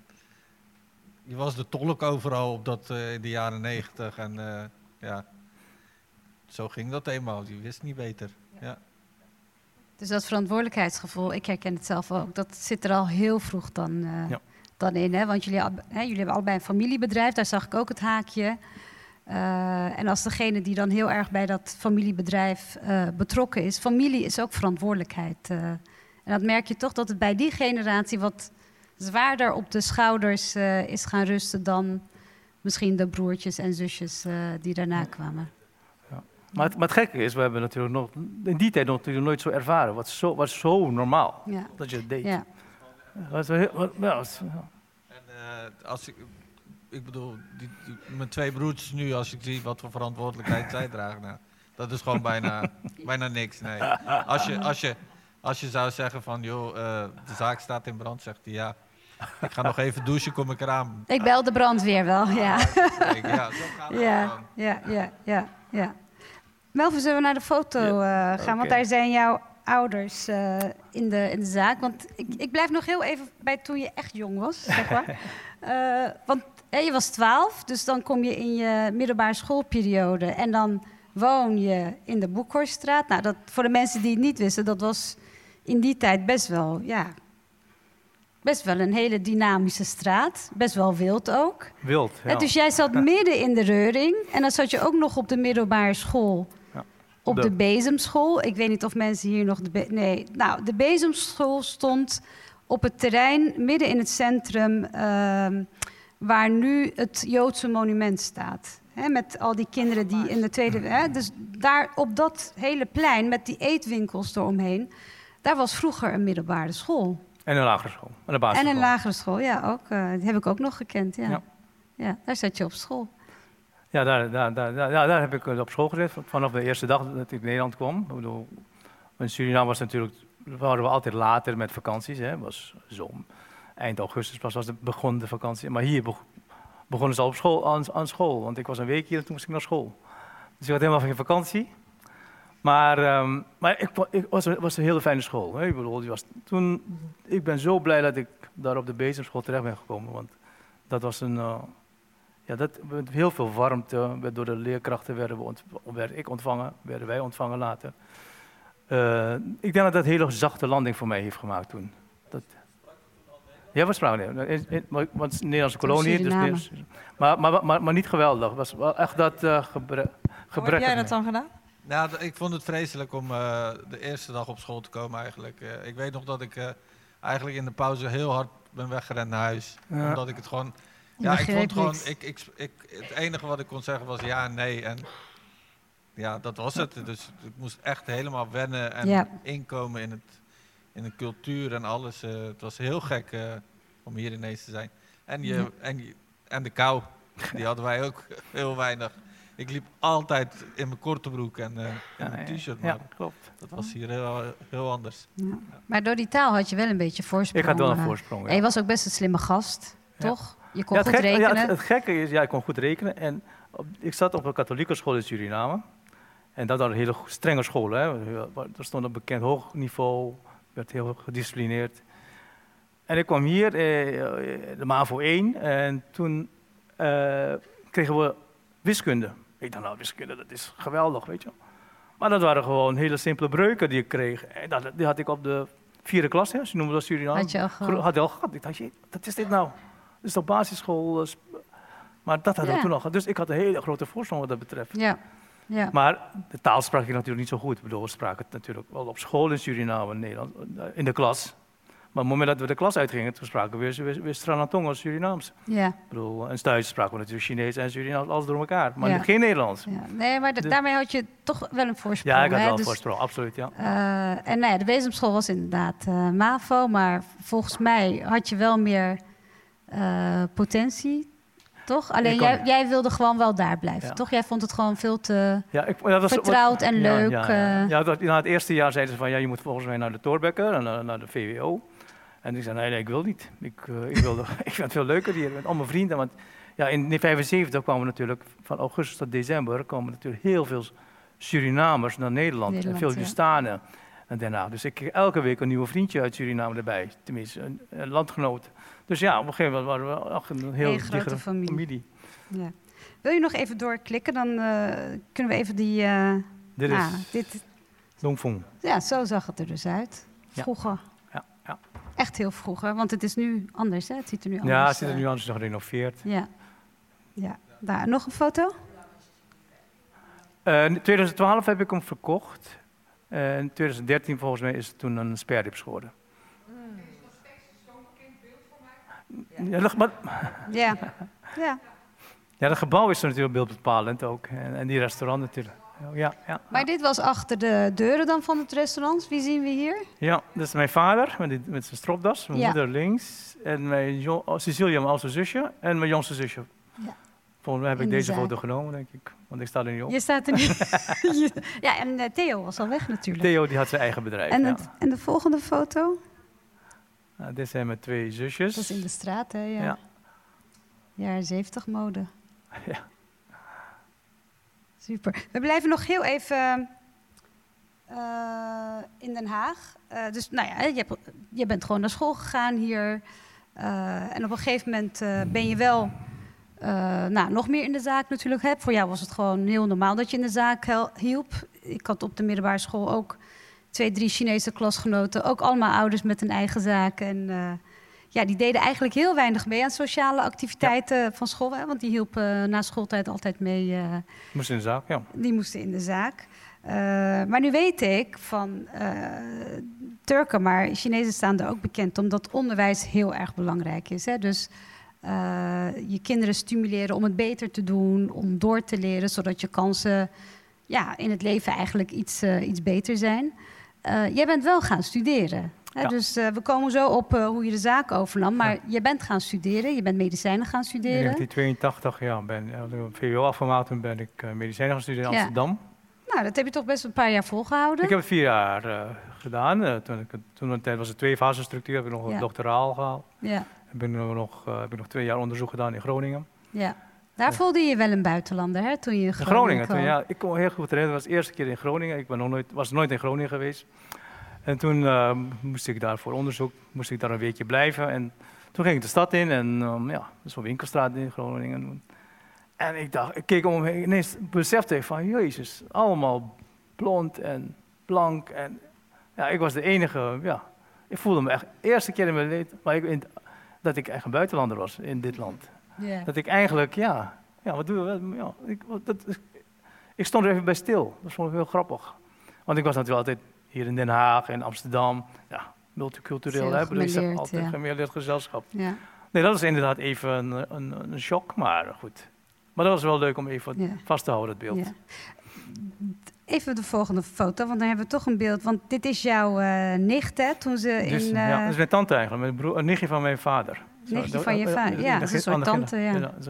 je was de tolk overal op dat, uh, in de jaren negentig. En uh, ja, zo ging dat eenmaal. Je wist niet beter. Ja. ja. Dus dat verantwoordelijkheidsgevoel, ik herken het zelf ook, dat zit er al heel vroeg dan, uh, ja. dan in. Hè? Want jullie, hè, jullie hebben allebei een familiebedrijf, daar zag ik ook het haakje. Uh, en als degene die dan heel erg bij dat familiebedrijf uh, betrokken is, familie is ook verantwoordelijkheid. en dat merk je toch dat het bij die generatie wat zwaarder op de schouders is gaan rusten dan misschien de broertjes en zusjes die daarna kwamen. Maar het, maar het, gekke is, we hebben natuurlijk nog, in die tijd natuurlijk nooit zo ervaren. Wat zo, was zo normaal ja. dat je het deed. Ja. Was heel, wat, ja, was, ja. En uh, als ik, ik bedoel, die, die, mijn twee broertjes nu, als ik zie wat voor verantwoordelijkheid zij dragen, nou, dat is gewoon bijna, bijna niks. Nee. Als, je, als, je, als je zou zeggen van, joh, uh, de zaak staat in brand, zegt hij ja. Ik ga nog even douchen, kom ik eraan. Ik bel de brandweer wel, ja. Ja, zo gaat het ja, ja, ja, ja, ja. Melvin, zullen we naar de foto uh, gaan? Okay. Want daar zijn jouw ouders uh, in, de, in de zaak. Want ik, ik blijf nog heel even bij toen je echt jong was, zeg maar. uh, want je was twaalf, dus dan kom je in je middelbare schoolperiode... en dan woon je in de Boekhorststraat. Nou, dat, voor de mensen die het niet wisten, dat was in die tijd best wel... Ja, best wel een hele dynamische straat. Best wel wild ook. Wild, ja. Dus jij zat midden in de reuring. En dan zat je ook nog op de middelbare school op de, de Bezemschool. Ik weet niet of mensen hier nog de. nee, nou, de Bezemschool stond op het terrein midden in het centrum. Uh, waar nu het Joodse monument staat. He, met al die kinderen die in de Tweede. He, dus daar op dat hele plein met die eetwinkels eromheen. Daar was vroeger een middelbare school. En een lagere school. En een, en een lagere school, ja, ook. Uh, die heb ik ook nog gekend. Ja. Ja. ja, daar zat je op school. Ja, daar, daar, daar, daar, daar heb ik op school gezeten vanaf de eerste dag dat ik in Nederland kwam. Ik bedoel, in Suriname was natuurlijk, waren we altijd later met vakanties. Hè. was zon. Eind augustus was de, begon de vakantie. Maar hier begonnen ze al op school, aan, aan, school. Want ik was een week hier en toen moest ik naar school. Dus ik had helemaal geen vakantie. Maar, um, maar ik, ik was, was, een hele fijne school. Hè. Ik, bedoel, was, toen, ik ben zo blij dat ik daar op de bezemschool terecht ben gekomen. Want dat was een... Uh, ja, dat, met heel veel warmte, door de leerkrachten werden we werd ik ontvangen, werden wij ontvangen later. Uh, ik denk dat dat een hele zachte landing voor mij heeft gemaakt toen. Ja, spraken nee. Want het is een Nederlandse kolonie. Dus, maar, maar, maar, maar, niet geweldig. Het was wel echt dat uh, gebre gebrek. Hoe heb jij dat dan gedaan? Nou, ik vond het vreselijk om uh, de eerste dag op school te komen eigenlijk. Uh, ik weet nog dat ik uh, eigenlijk in de pauze heel hard ben weggerend naar huis. Ja. Omdat ik het gewoon... Ja, ik vond gewoon... Ik, ik, ik, het enige wat ik kon zeggen was ja en nee. En ja, dat was het. Dus ik moest echt helemaal wennen en ja. inkomen in, het, in de cultuur en alles. het was heel gek om hier ineens te zijn. En, je, ja. en, je, en de kou, die hadden wij ook heel weinig. Ik liep altijd in mijn korte broek en uh, ja, in een t-shirt. Ja, klopt. Dat was hier heel, heel anders. Ja. Maar door die taal had je wel een beetje voorsprong. Ik had wel een voorsprong, En je was ook best een slimme gast, toch? Je kon goed gek, rekenen. Het, het, gekke is, ja, ik kon goed rekenen. En op, ik zat op een katholieke school in Suriname. En dat was een hele strenge school. Hè. Er stond een bekend hoog niveau, werd heel gedisciplineerd. En ik kwam hier, eh, de MAVO 1, en toen eh, kregen we wiskunde. Ik dacht, nou, wiskunde, dat is geweldig, weet je Maar dat waren gewoon hele simpele breuken die ik kreeg. En dat, die had ik op de vierde klas, hè, ze noemen dat Suriname. Had je al gehad? Had je al gehad. Ik dacht, wat is dit nou? Dat is op basisschool. eh, Maar dat had ik Ja. toen al gehad. Dus ik had een hele grote voorsprong wat dat betreft. Ja. Ja. Maar de taal sprak ik natuurlijk niet zo goed. Ik bedoel, we spraken het natuurlijk wel op school in Suriname, in Nederland, eh, in de klas. Maar op het moment dat we de klas uitgingen, toen spraken we weer, weer, weer Surinaams. ja. Ik bedoel, en thuis spraken we natuurlijk Chinees en Surinaams, alles door elkaar. Maar Ja. geen Nederlands. Ja, nee, maar daarmee had je toch wel een voorsprong. Ja, ik had wel Dus, voorsprong, absoluut, ja. eh, en nou ja, de bezemschool was inderdaad eh, MAVO, maar volgens mij had je wel meer potentie, toch? Alleen jij, jij wilde gewoon wel daar blijven, Ja. toch? Jij vond het gewoon veel te... ja ik, dat Vertrouwd en leuk, Ja, eh. ja, dat, na het eerste jaar zeiden ze van, ja, je moet volgens mij naar de Thorbecke, en naar, naar de VWO. En ik zei, nee, nee, ik wil niet. Ik, eh, ik, wilde, ik vind het veel leuker hier, met al mijn vrienden. Want ja, in 1975 kwamen natuurlijk, van augustus tot december, kwamen natuurlijk heel veel Surinamers naar Nederland. Nederland, en veel. Justanen. En daarna. Dus ik kreeg elke week een nieuwe vriendje uit Suriname erbij. Tenminste, een, een landgenoot. Dus ja, op een gegeven moment waren we echt een heel Een grote familie. familie. Ja. Wil je nog even doorklikken? Dan eh, kunnen we even die... eh, Dit ah, is dit, Dongfong. ja, zo zag het er dus uit. Vroeger. Ja, ja. Echt heel vroeger, want het is nu anders, hè? Het ziet er nu anders Ja, het zit er eh, nu anders nog gerenoveerd. Ja. ja. Daar, nog een foto? Eh, in 2012 heb ik hem verkocht. Eh, in 2013 volgens mij is het toen een sperrips geworden. Ja, dat, maar, Ja. ja. ja, dat gebouw is natuurlijk beeldbepalend ook. En, en die restaurant natuurlijk. Ja, ja, Maar dit was achter de deuren dan van het restaurant. Wie zien we hier? ja, dat is mijn vader met, die- met zijn stropdas. Mijn Ja. moeder links. En mijn jo- oh, Cecilia, mijn oudste zusje. En mijn jongste zusje. Ja. Volgens mij heb In ik de deze zaak. foto genomen, denk ik. Want ik sta er niet op. Je staat er nu. ja, en eh, Theo was al weg natuurlijk. Theo die had zijn eigen bedrijf. En, ja. het, en de volgende foto? Nou, dit zijn mijn twee zusjes. Dat is in de straat, hè? Ja. Ja. Jaren 70 mode. Ja. Super. We blijven nog heel even eh, in Den Haag. Eh, dus nou ja, je, hebt, je bent gewoon naar school gegaan hier. Eh, en op een gegeven moment ben je wel nou, nog meer in de zaak natuurlijk. Hè. Voor jou was het gewoon heel normaal dat je in de zaak hielp. Ik had op de middelbare school ook twee, drie Chinese klasgenoten. Ook allemaal ouders met een eigen zaak. En eh, ja, die deden eigenlijk heel weinig mee aan sociale activiteiten van school. Hè, want die hielpen na schooltijd altijd mee. eh, Moest in de zaak, ja. die moesten in de zaak. Eh, maar nu weet ik van eh, Turken, maar Chinezen staan er ook bekend omdat onderwijs heel erg belangrijk is. Hè? Dus eh, je kinderen stimuleren om het beter te doen, om door te leren, zodat je kansen ja, in het leven eigenlijk iets, eh, iets beter zijn. Eh, jij bent wel gaan studeren. Hè? Ja. Dus eh, we komen zo op eh, hoe je de zaak overnam. Maar je bent gaan studeren, je bent medicijnen gaan In studeren. 1982, ja, ben VWO afgemaakt en ben ik medicijnen gaan studeren in. Amsterdam. Nou, dat heb je toch best een paar jaar volgehouden. Ik heb het vier jaar gedaan. Toen, ik, toen tijd was het twee fase structuur, heb ik nog een doctoraal gehaald. Ja. Ben ik nog, heb ik nog twee jaar onderzoek gedaan in Groningen. Ja. Daar voelde je wel een buitenlander, hè, toen je in In Groningen, Groningen, toen, kwam. ja, ik kon heel goed herinneren. Het was de eerste keer in Groningen. Ik ben nog nooit, was nooit in Groningen geweest. En toen eh, moest ik daar voor onderzoek, moest ik daar een weekje blijven. En toen ging ik de stad in en um, ja, zo'n winkelstraat in Groningen. En ik dacht, ik keek om me heen, ineens besefte ik van, jezus, allemaal blond en blank. En ja, ik was de enige, ja, ik voelde me echt, de eerste keer in mijn leven, maar ik, in- dat ik echt een buitenlander was in dit land. Dat ik eigenlijk, ja, ja wat doe je? Ja, ik, dat, ik stond er even bij stil. Dat vond ik heel grappig. Want ik was natuurlijk altijd hier in Den Haag en Amsterdam. Ja, multicultureel. Hè? Gemêleerd, altijd ja. gezelschap. Ja. Nee, dat is inderdaad even een, een, een shock, maar goed. Maar dat was wel leuk om even Ja. vast te houden, het beeld. Ja. Even de volgende foto, want dan hebben we toch een beeld. Want dit is jouw eh, nicht, hè, toen ze Dus, in... ja, eh, dat is mijn tante eigenlijk, mijn broer, een nichtje van mijn vader. Nichtje van je vader, ja, de dat is een soort tante,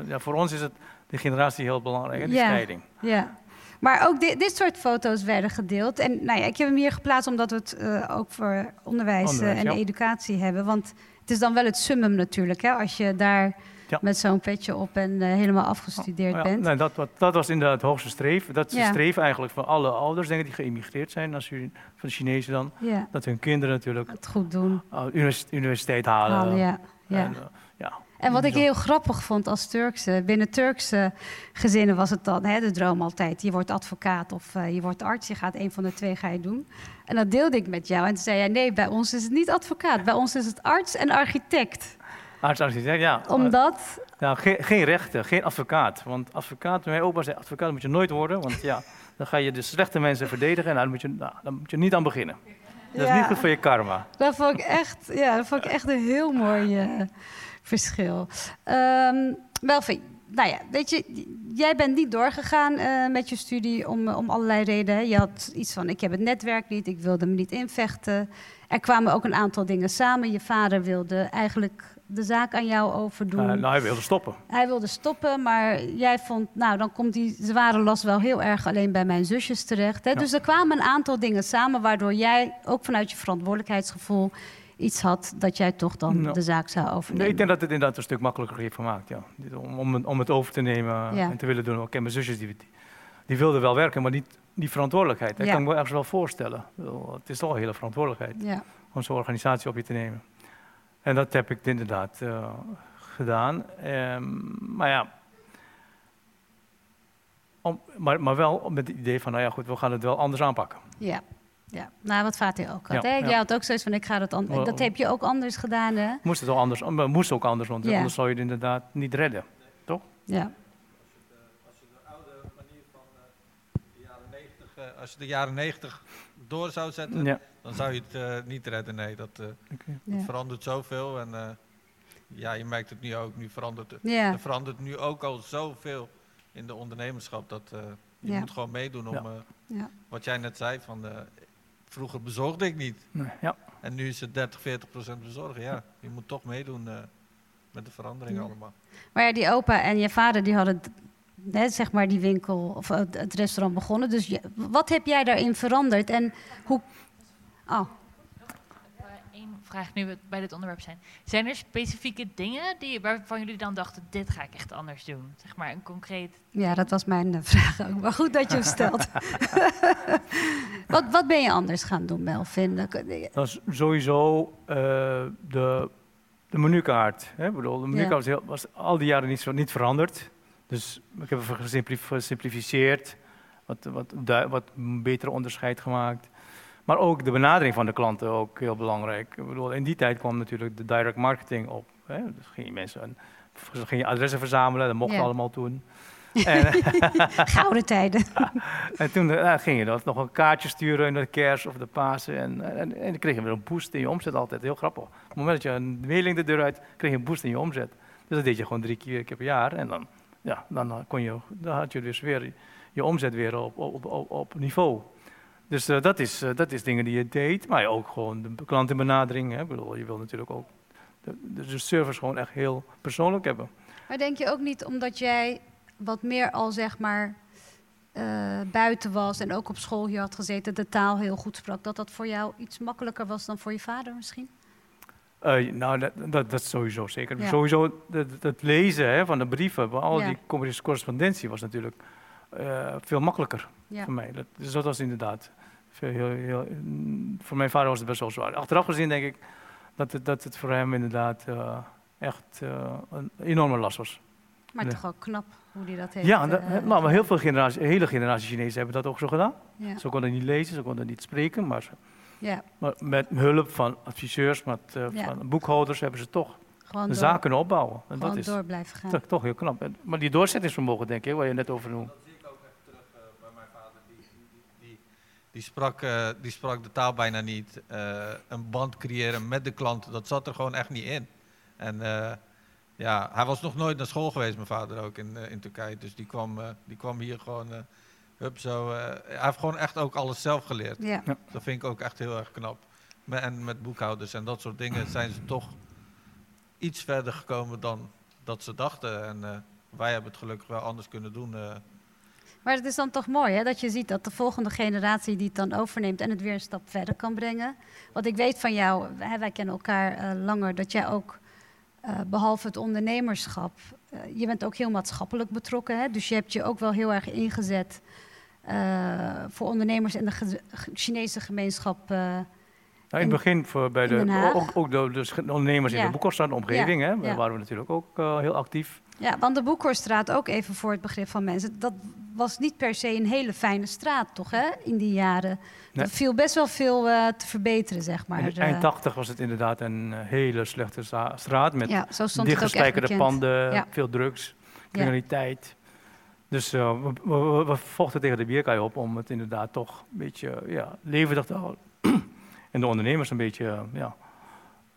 ja. Voor ons is het, de generatie heel belangrijk, hè, die Ja. scheiding. Ja. Maar ook dit, dit soort foto's werden gedeeld. En nou ja, ik heb hem hier geplaatst omdat we het eh, ook voor onderwijs, eh, Onderwijs, en ja. educatie hebben. Want het is dan wel het summum natuurlijk, hè, als je daar Ja. met zo'n petje op en eh, helemaal afgestudeerd Ja, bent. nee, dat, wat- dat was inderdaad het hoogste streven. Dat is Ja. het streven eigenlijk van alle ouders, denk ik, die geëmigreerd zijn, naar Suri- van de Chinezen dan. Dat hun kinderen natuurlijk het goed doen. uh, univers- universiteit halen. Halen, ja. ja. En, uh, ja. En wat ik heel grappig vond als Turkse, binnen Turkse gezinnen was het dan hè, de droom altijd: je wordt advocaat of uh, je wordt arts, je gaat een van de twee ga je doen. En dat deelde ik met jou en toen zei jij: nee, bij ons is het niet advocaat, bij ons is het arts en architect. Arts, architect, ja. Omdat. Nou, geen, geen rechter, geen advocaat. Want advocaat, mijn opa zei: advocaat moet je nooit worden, want ja, dan ga je de slechte mensen verdedigen en daar moet je, nou, dan moet je niet aan beginnen. Dat is niet goed voor je karma. Dat vond ik echt, ja, dat vond ik echt een heel mooi uh, verschil. Um, Melvin, nou ja, weet je, jij bent niet doorgegaan uh, met je studie om, om allerlei redenen. Je had iets van, ik heb het netwerk niet, ik wilde me niet invechten. Er kwamen ook een aantal dingen samen. Je vader wilde eigenlijk de zaak aan jou overdoen. Uh, nou, hij wilde stoppen. Hij wilde stoppen, maar jij vond, nou, dan komt die zware last wel heel erg alleen bij mijn zusjes terecht. Hè? Dus er kwamen een aantal dingen samen, waardoor jij ook vanuit je verantwoordelijkheidsgevoel iets had dat jij toch dan de zaak zou overnemen. Nee, ik denk dat het inderdaad een stuk makkelijker heeft gemaakt, ja. Om, om, om het over te nemen en te willen doen. Ik ken mijn zusjes, die, die wilden wel werken, maar niet die verantwoordelijkheid. Dat kan ik me ergens wel voorstellen. Het is toch een hele verantwoordelijkheid om zo'n organisatie op je te nemen. En dat heb ik inderdaad uh, gedaan. Um, maar ja, om, maar, maar wel met het idee van, nou ja goed, we gaan het wel anders aanpakken. Ja, ja. nou wat Fatih ook had. Ja, hè? Jij had ook zoiets van, ik ga dat anders... Dat heb je ook anders gedaan, hè? Moest het ook anders, moest ook anders, want anders zou je het inderdaad niet redden, toch? Ja. Als je de oude manier van de jaren 90, als je de jaren 90 door zou zetten, ja. Dan zou je het uh, niet redden. Nee, dat, uh, okay. ja. verandert zoveel. En uh, ja, je merkt het nu ook. Nu verandert het. Ja. Er verandert nu ook al zoveel in de ondernemerschap. Dat je moet gewoon meedoen om wat jij net zei. Van, vroeger bezorgde ik niet. Nee, ja. En nu is het 30, 40 procent bezorgen. Ja, je moet toch meedoen met de veranderingen allemaal. Maar ja, die opa en je vader die hadden net zeg maar die winkel of het restaurant begonnen. Dus je, wat heb jij daarin veranderd en hoe. Oh. Eén vraag nu we bij dit onderwerp zijn. Zijn er specifieke dingen die, waarvan jullie dan dachten: dit ga ik echt anders doen? Zeg maar een concreet. Ja, dat was mijn uh, vraag ook. Maar goed dat je hem stelt. wat, wat ben je anders gaan doen, Melvin? Dat is sowieso uh, de, de menukaart. Hè? Ik bedoel, de menukaart was, was, al die jaren niet, niet veranderd. Dus ik heb het gesimplificeerd, wat, wat, wat beter onderscheid gemaakt. Maar ook de benadering van de klanten ook heel belangrijk. Ik bedoel, in die tijd kwam natuurlijk de direct marketing op. Hè? Dus ging je mensen ging je adressen verzamelen, dat mocht allemaal toen. En, Gouden tijden. en toen uh, ging je dat nog een kaartje sturen in de kerst of de Pasen. En, en, en dan kreeg je weer een boost in je omzet altijd. Heel grappig. Op het moment dat je een mailing de deur uit, kreeg je een boost in je omzet. Dus dat deed je gewoon drie keer per jaar. En dan ja, dan, kon je, dan had je dus weer je omzet weer op, op, op, op niveau. Dus uh, dat, is, uh, dat is dingen die je deed, maar ook gewoon de klantenbenadering. Hè. Ik bedoel, je wil natuurlijk ook de, de service gewoon echt heel persoonlijk hebben. Maar denk je ook niet omdat jij wat meer al zeg maar uh, buiten was en ook op school hier had gezeten, de taal heel goed sprak, dat dat voor jou iets makkelijker was dan voor je vader misschien? Uh, nou, dat, dat, dat, sowieso zeker. Sowieso het lezen hè, van de brieven, al die correspondentie was natuurlijk uh, veel makkelijker voor mij. Dat, dus dat was inderdaad heel, heel, voor mijn vader was het best wel zwaar. Achteraf gezien denk ik dat het, dat het voor hem inderdaad uh, echt een enorme last was. Maar toch ook knap hoe hij dat heeft. Ja, dat, maar heel veel generaties, hele generatie Chinezen hebben dat ook zo gedaan. Ze konden niet lezen, ze konden niet spreken, maar ja. Maar met hulp van adviseurs, met van boekhouders hebben ze toch Gewoon de zaak kunnen opbouwen. En dat is door blijven gaan. Toch, toch heel knap. Maar die doorzettingsvermogen, denk ik, waar je net over noemt. Dat zie ik ook echt terug uh, bij mijn vader. Die, die, die, die sprak, uh, die sprak de taal bijna niet. een band creëren met de klant, dat zat er gewoon echt niet in. En ja, hij was nog nooit naar school geweest, mijn vader ook in, in Turkije. Dus die kwam, die kwam hier gewoon Hup, zo, uh, hij heeft gewoon echt ook alles zelf geleerd. Ja. Dat vind ik ook echt heel erg knap. En met boekhouders en dat soort dingen zijn ze toch iets verder gekomen dan dat ze dachten. En uh, wij hebben het gelukkig wel anders kunnen doen. Maar het is dan toch mooi hè, dat je ziet dat de volgende generatie die het dan overneemt en het weer een stap verder kan brengen. Want ik weet van jou, hè, wij kennen elkaar langer, dat jij ook behalve het ondernemerschap, je bent ook heel maatschappelijk betrokken. Hè? Dus je hebt je ook wel heel erg ingezet voor ondernemers en de Chinese gemeenschap Nou, in het begin voor bij de, ook, ook de, de, ondernemers in de Boekhorststraat omgeving, hè, daar waren we natuurlijk ook heel actief. Ja, want de Boekhorststraat, ook even voor het begrip van mensen, dat was niet per se een hele fijne straat, toch, hè, in die jaren. Er viel best wel veel uh, te verbeteren, zeg maar. In eind 80 was het inderdaad een hele slechte straat met ja, dichtgespijkerde panden, veel drugs, criminaliteit. Dus uh, we, we, we, vochten tegen de bierkaai op om het inderdaad toch een beetje ja, levendig te houden. en de ondernemers een beetje ja,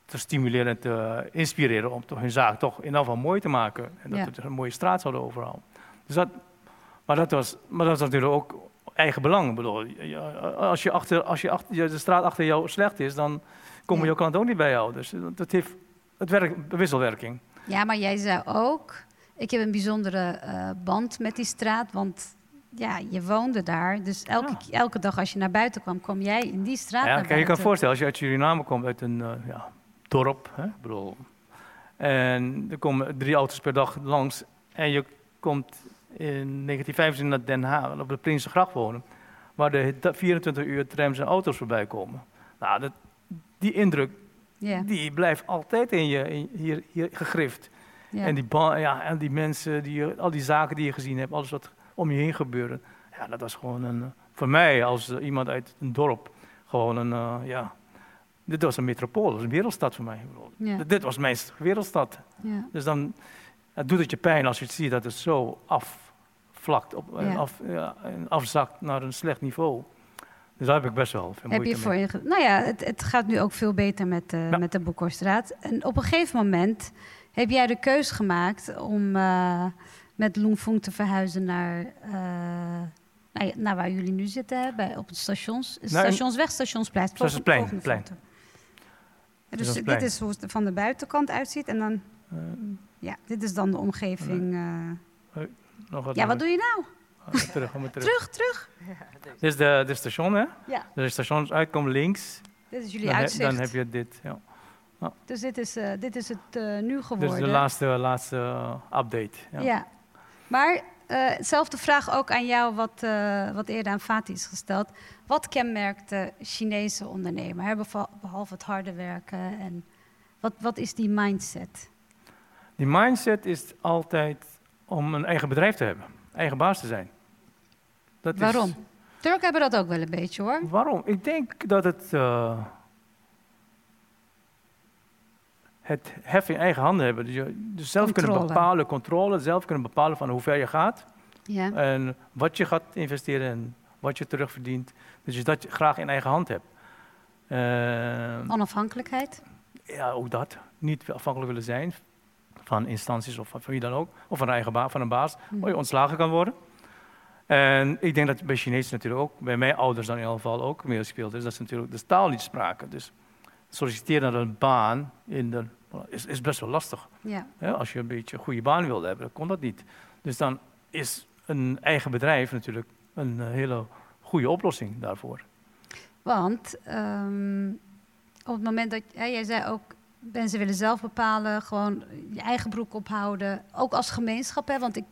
te stimuleren en te inspireren om toch hun zaak toch in ieder geval mooi te maken. En dat we een mooie straat zouden overal. Dus dat, maar, dat was, maar dat was natuurlijk ook eigen belang. Ik bedoel, als, je achter, als je achter, de straat achter jou slecht is, dan komen ja. jouw klanten ook niet bij jou. Dus dat heeft het werk, wisselwerking. Ja, maar jij zei ook, ik heb een bijzondere uh, band met die straat, want ja, je woonde daar. Dus elke, elke dag als je naar buiten kwam, kwam jij in die straat ja, naar Je kan voorstellen, als je uit Suriname komt, uit een uh, ja, dorp, hè, bedoel, en er komen drie auto's per dag langs en je komt in 1925 naar Den Haag, op de Prinsengracht wonen, waar de 24 uur trams en auto's voorbij komen. Nou, dat, die indruk, die blijft altijd in je, in, hier, hier gegrift. En, die ja, en die mensen, die, al die zaken die je gezien hebt, alles wat om je heen gebeurde. Ja, dat was gewoon een, voor mij als iemand uit een dorp, gewoon een, uh, ja, dit was een metropool, dat was een wereldstad voor mij. Dit was mijn wereldstad. Ja. Dus dan het doet het je pijn als je ziet dat het zo afvlakt op, af, ja, afzakt naar een slecht niveau. Dus daar heb ik best wel veel heb je voor Je, nou ja, het, het, gaat nu ook veel beter met, uh, met de Boekhorstraat. En op een gegeven moment heb jij de keus gemaakt om uh, met Loenfong te verhuizen naar, uh, waar jullie nu zitten, bij, op het stations, stationsweg, stationsplein. Stationsplein, plein. Dus dit is hoe het er van de buitenkant uitziet. En dan, ja, dit is dan de omgeving. Uh... Nog wat ja, wat doe je nou? terug, terug. terug, terug. dit is de, de station, hè? Ja. Dus de station uitkomt links. Dit is jullie uitzicht. dan heb je dit, ja. Dus dit is, uh, dit is het uh, nu geworden. Dit is de laatste, laatste update. Ja. ja. Maar hetzelfde vraag ook aan jou, wat, wat eerder aan Fatih is gesteld. Wat kenmerkt de Chinese ondernemer, hè, behalve het harde werken? En wat, wat is die mindset? Die mindset is altijd om een eigen bedrijf te hebben, eigen baas te zijn. Dat Waarom? Is... Turk hebben dat ook wel een beetje hoor. Waarom? Ik denk dat het. Uh, het hef in eigen handen hebben. Dus, je, dus zelf kunnen bepalen, controle, zelf kunnen bepalen van hoe ver je gaat. Ja. En wat je gaat investeren en wat je terugverdient. Dus dat je graag in eigen hand hebt. Uh, Onafhankelijkheid? Ja, ook dat. Niet afhankelijk willen zijn van instanties of van wie dan ook, of van een eigen baas, van een baas, hmm. waar je ontslagen kan worden. En ik denk dat bij Chinezen natuurlijk ook, bij mijn ouders dan in ieder geval ook meespeelt, is dat ze natuurlijk de taal niet spraken. Dus solliciteren naar een baan in de, is, is best wel lastig. Ja. als je een beetje een goede baan wilde hebben, dan kon dat niet. Dus dan is een eigen bedrijf natuurlijk een hele goede oplossing daarvoor. Want um, op het moment dat, jij zei ook, mensen willen zelf bepalen, gewoon je eigen broek ophouden. Ook als gemeenschap, hè, want ik,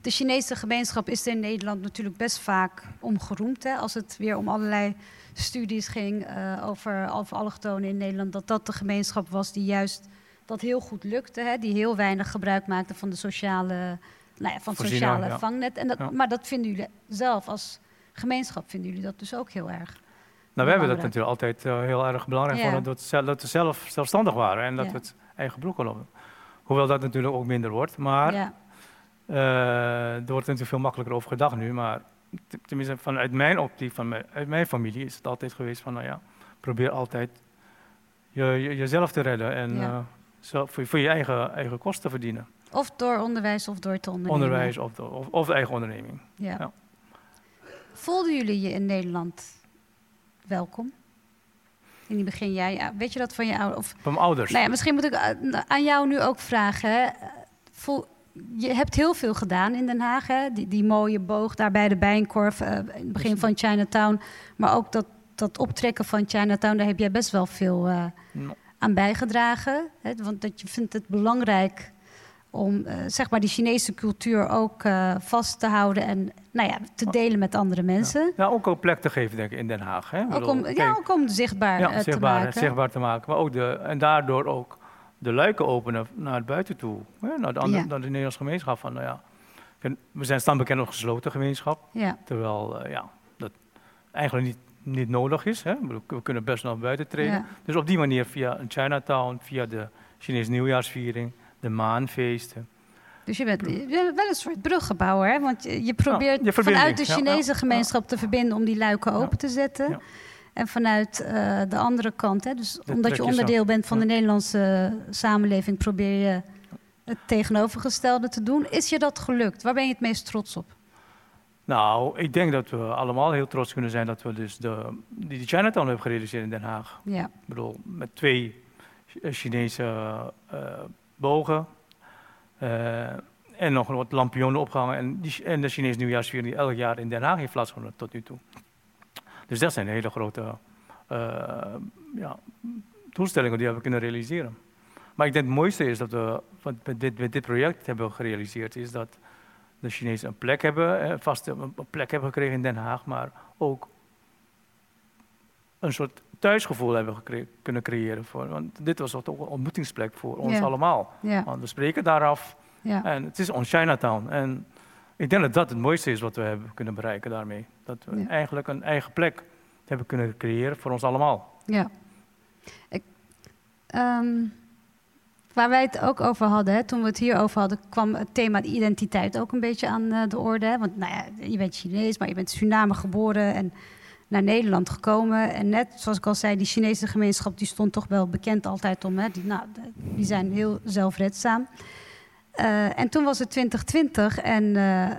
de Chinese gemeenschap is er in Nederland natuurlijk best vaak omgeroemd. Hè, als het weer om allerlei studies ging uh, over, over allochtonen in Nederland, dat dat de gemeenschap was die juist dat heel goed lukte. Hè, die heel weinig gebruik maakte van de sociale, nou ja, van het sociale vangnet. En dat, Maar dat vinden jullie zelf als gemeenschap, vinden jullie dat dus ook heel erg? Nou, we hebben dat natuurlijk altijd uh, heel erg belangrijk gevonden, dat, dat we zelf zelfstandig waren en dat we het eigen broek lopen. Hoewel dat natuurlijk ook minder wordt, maar er wordt natuurlijk veel makkelijker over gedacht nu. Maar tenminste vanuit mijn optiek, van mijn, uit mijn familie, is het altijd geweest van, nou ja, probeer altijd je, je, jezelf te redden en uh, zelf, voor, voor, je eigen, eigen kosten te verdienen. Of door onderwijs of door te ondernemen. Onderwijs of, of, of eigen onderneming. Ja. Voelden jullie je in Nederland welkom? In die begin jij, weet je dat van je ouders? Of, van mijn ouders? Nou ja, misschien moet ik eh, aan jou nu ook vragen. Voel, je hebt heel veel gedaan in Den Haag. Hè? Die, die mooie boog daar bij de Bijenkorf, uh, in het begin van Chinatown. Maar ook dat, dat optrekken van Chinatown, daar heb jij best wel veel uh, aan bijgedragen. Hè? Want dat je vindt het belangrijk om uh, zeg maar die Chinese cultuur ook vast te houden en nou ja, te delen met andere mensen. Ja, ook ook plek te geven denk ik in Den Haag. Hè? Ook om, ja, ook om zichtbaar, ja, zichtbaar, te maken. zichtbaar te maken. Maar ook de, en daardoor ook de luiken openen naar het buiten toe. Hè? Naar, de andere, naar de Nederlandse gemeenschap. Van, nou ja, we zijn staan bekend als gesloten gemeenschap. Ja. Terwijl uh, ja, dat eigenlijk niet, niet nodig is. Hè? We kunnen best naar buiten treden. Dus op die manier via een Chinatown, via de Chinese nieuwjaarsviering de maanfeesten. Dus je bent, wel een soort bruggebouwer, hè? want je, je probeert vanuit de Chinese gemeenschap te verbinden om die luiken open te zetten. En vanuit uh, de andere kant, hè? dus omdat je onderdeel bent van de Nederlandse samenleving, probeer je het tegenovergestelde te doen. Is je dat gelukt? Waar ben je het meest trots op? Nou, ik denk dat we allemaal heel trots kunnen zijn dat we dus de, die Chinatown hebben gerealiseerd in Den Haag. Ja. Ik bedoel, met twee Chinese uh, bogen. Uh, en nog wat lampionnen opgehangen. En, die, en de Chinese nieuwjaarsviering die elk jaar in Den Haag heeft plaatsgevonden tot nu toe. Dus dat zijn hele grote uh, ja, doelstellingen die we kunnen realiseren. Maar ik denk het mooiste is dat we met dit, met dit project hebben gerealiseerd, is dat de Chinezen een plek hebben, een vaste een plek hebben gekregen in Den Haag, maar ook een soort thuisgevoel hebben kunnen creëren. Voor, want dit was toch een ontmoetingsplek voor ons allemaal. Want we spreken daaraf. En het is ons Chinatown. En ik denk dat dat het mooiste is wat we hebben kunnen bereiken daarmee. Dat we eigenlijk een eigen plek hebben kunnen creëren voor ons allemaal. Ja. Ik, ehm, waar wij het ook over hadden, hè, toen we het hier over hadden, kwam het thema identiteit ook een beetje aan uh, de orde. Hè? Want nou ja, je bent Chinees, maar je bent Suriname geboren en naar Nederland gekomen. En net zoals ik al zei, die Chinese gemeenschap die stond toch wel bekend altijd om. Hè? Die, nou, die zijn heel zelfredzaam. Uh, en toen was het 2020 en uh,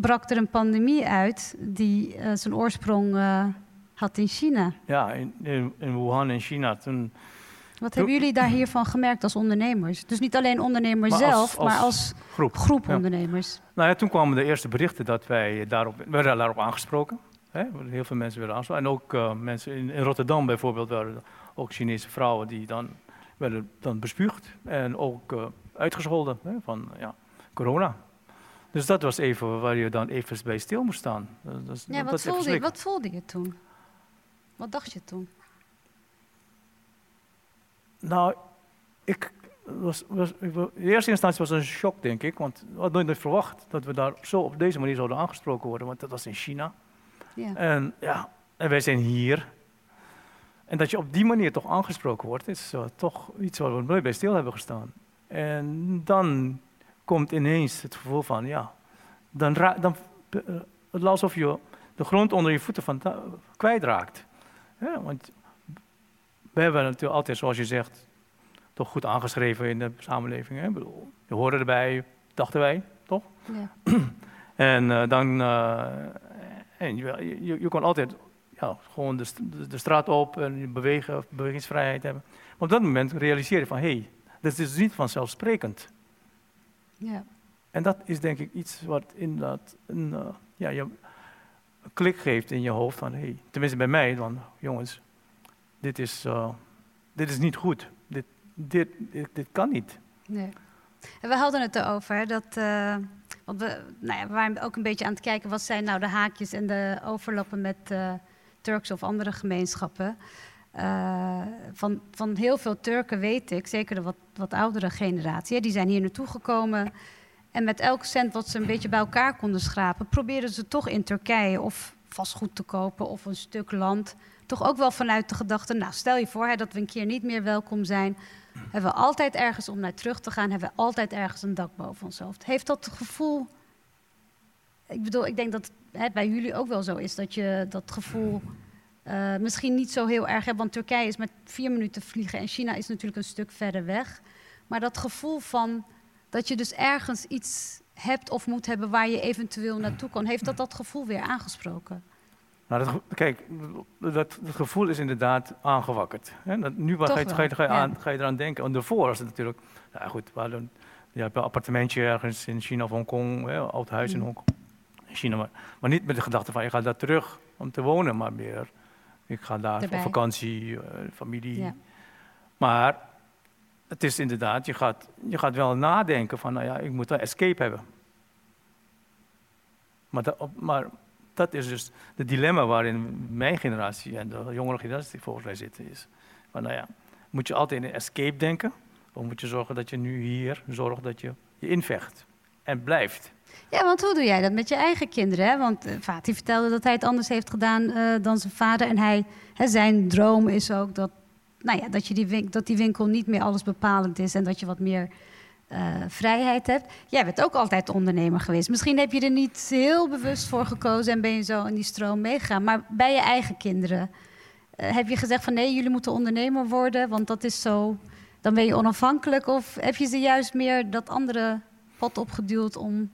brak er een pandemie uit die uh, zijn oorsprong had in China. Ja, in, in, Wuhan in China. Toen, Wat hebben jullie daar hiervan gemerkt als ondernemers? Dus niet alleen ondernemers zelf, maar als groep, groep ondernemers. Nou ja, toen kwamen de eerste berichten dat wij daarop, werden daarop aangesproken. Hè? Heel veel mensen werden aanslaan. En ook mensen in, in, Rotterdam bijvoorbeeld waren ook Chinese vrouwen die dan werden dan bespuugd en ook uitgescholden hè, van ja, corona. Dus dat was even waar je dan even bij stil moest staan. Dat, is, ja, wat, voelde je, wat voelde je toen? Wat dacht je toen? Nou, ik was, was, in eerste instantie was het een shock, denk ik. Want we hadden nooit verwacht dat we daar zo op deze manier zouden aangesproken worden. Want dat was in China. Ja. En, ja, en wij zijn hier. En dat je op die manier toch aangesproken wordt, is uh, toch iets waar we nooit bij stil hebben gestaan. En dan komt ineens het gevoel van, ja, dan, dan uh, het alsof je de grond onder je voeten van kwijtraakt. Ja, want we hebben natuurlijk altijd, zoals je zegt, toch goed aangeschreven in de samenleving. Hè? Bedoel, je hoorde erbij, dachten wij, toch? Ja. en uh, dan en je, je, je kon altijd ja, gewoon de, de, straat op en bewegen, bewegingsvrijheid hebben. Maar op dat moment realiseer je van, hé, hey, dat is dus niet vanzelfsprekend. Ja. En dat is denk ik iets wat inderdaad een, uh, ja, je een klik geeft in je hoofd van, hey, tenminste bij mij, van jongens, dit is, uh, dit is niet goed. Dit, dit, dit, dit, kan niet. Nee. En we hadden het erover dat... Uh want we, nou ja, we waren ook een beetje aan het kijken wat zijn nou de haakjes en de overlappen met Turkse of andere gemeenschappen. Uh, van, van heel veel Turken weet ik, zeker de wat, wat oudere generatie, die zijn hier naartoe gekomen. En met elke cent wat ze een beetje bij elkaar konden schrapen, probeerden ze toch in Turkije of vastgoed te kopen of een stuk land. Toch ook wel vanuit de gedachte, nou stel je voor hè, dat we een keer niet meer welkom zijn hebben we altijd ergens om naar terug te gaan, hebben we altijd ergens een dak boven ons hoofd. Heeft dat gevoel. Ik bedoel, ik denk dat het bij jullie ook wel zo is dat je dat gevoel uh, misschien niet zo heel erg hebt. Want Turkije is met vier minuten vliegen en China is natuurlijk een stuk verder weg. Maar dat gevoel van dat je dus ergens iets hebt of moet hebben waar je eventueel naartoe kan, heeft dat dat gevoel weer aangesproken? Nou, dat, kijk, dat, dat, gevoel is inderdaad aangewakkerd. Hè? Dat, nu ga je, ga, je, ga, je aan, ga je eraan denken. En daarvoor was het natuurlijk... Nou goed, we hadden, je hebt een appartementje ergens in China of Hongkong, een oud huis in mm. Hongkong. In China, maar, maar, niet met de gedachte van je gaat daar terug om te wonen, maar meer ik ga daar voor vakantie, uh, familie. Ja. Maar het is inderdaad, je gaat, je gaat wel nadenken van, nou ja, ik moet een escape hebben. Maar dat, maar dat is dus het dilemma waarin mijn generatie en de jongere generatie volgens mij zitten. Is van, nou ja, moet je altijd in een escape denken? Of moet je zorgen dat je nu hier zorgt dat je je invecht en blijft? Ja, want hoe doe jij dat met je eigen kinderen? Hè? Want uh, vertelde dat hij het anders heeft gedaan uh, dan zijn vader. En hij, hè, zijn droom is ook dat, nou ja, dat, je die winkel, dat die winkel niet meer alles bepalend is en dat je wat meer uh, vrijheid hebt. Jij bent ook altijd ondernemer geweest. Misschien heb je er niet heel bewust voor gekozen en ben je zo in die stroom meegegaan. Maar bij je eigen kinderen heb je gezegd van nee, jullie moeten ondernemer worden, want dat is zo. Dan ben je onafhankelijk. Of heb je ze juist meer dat andere pad opgeduwd om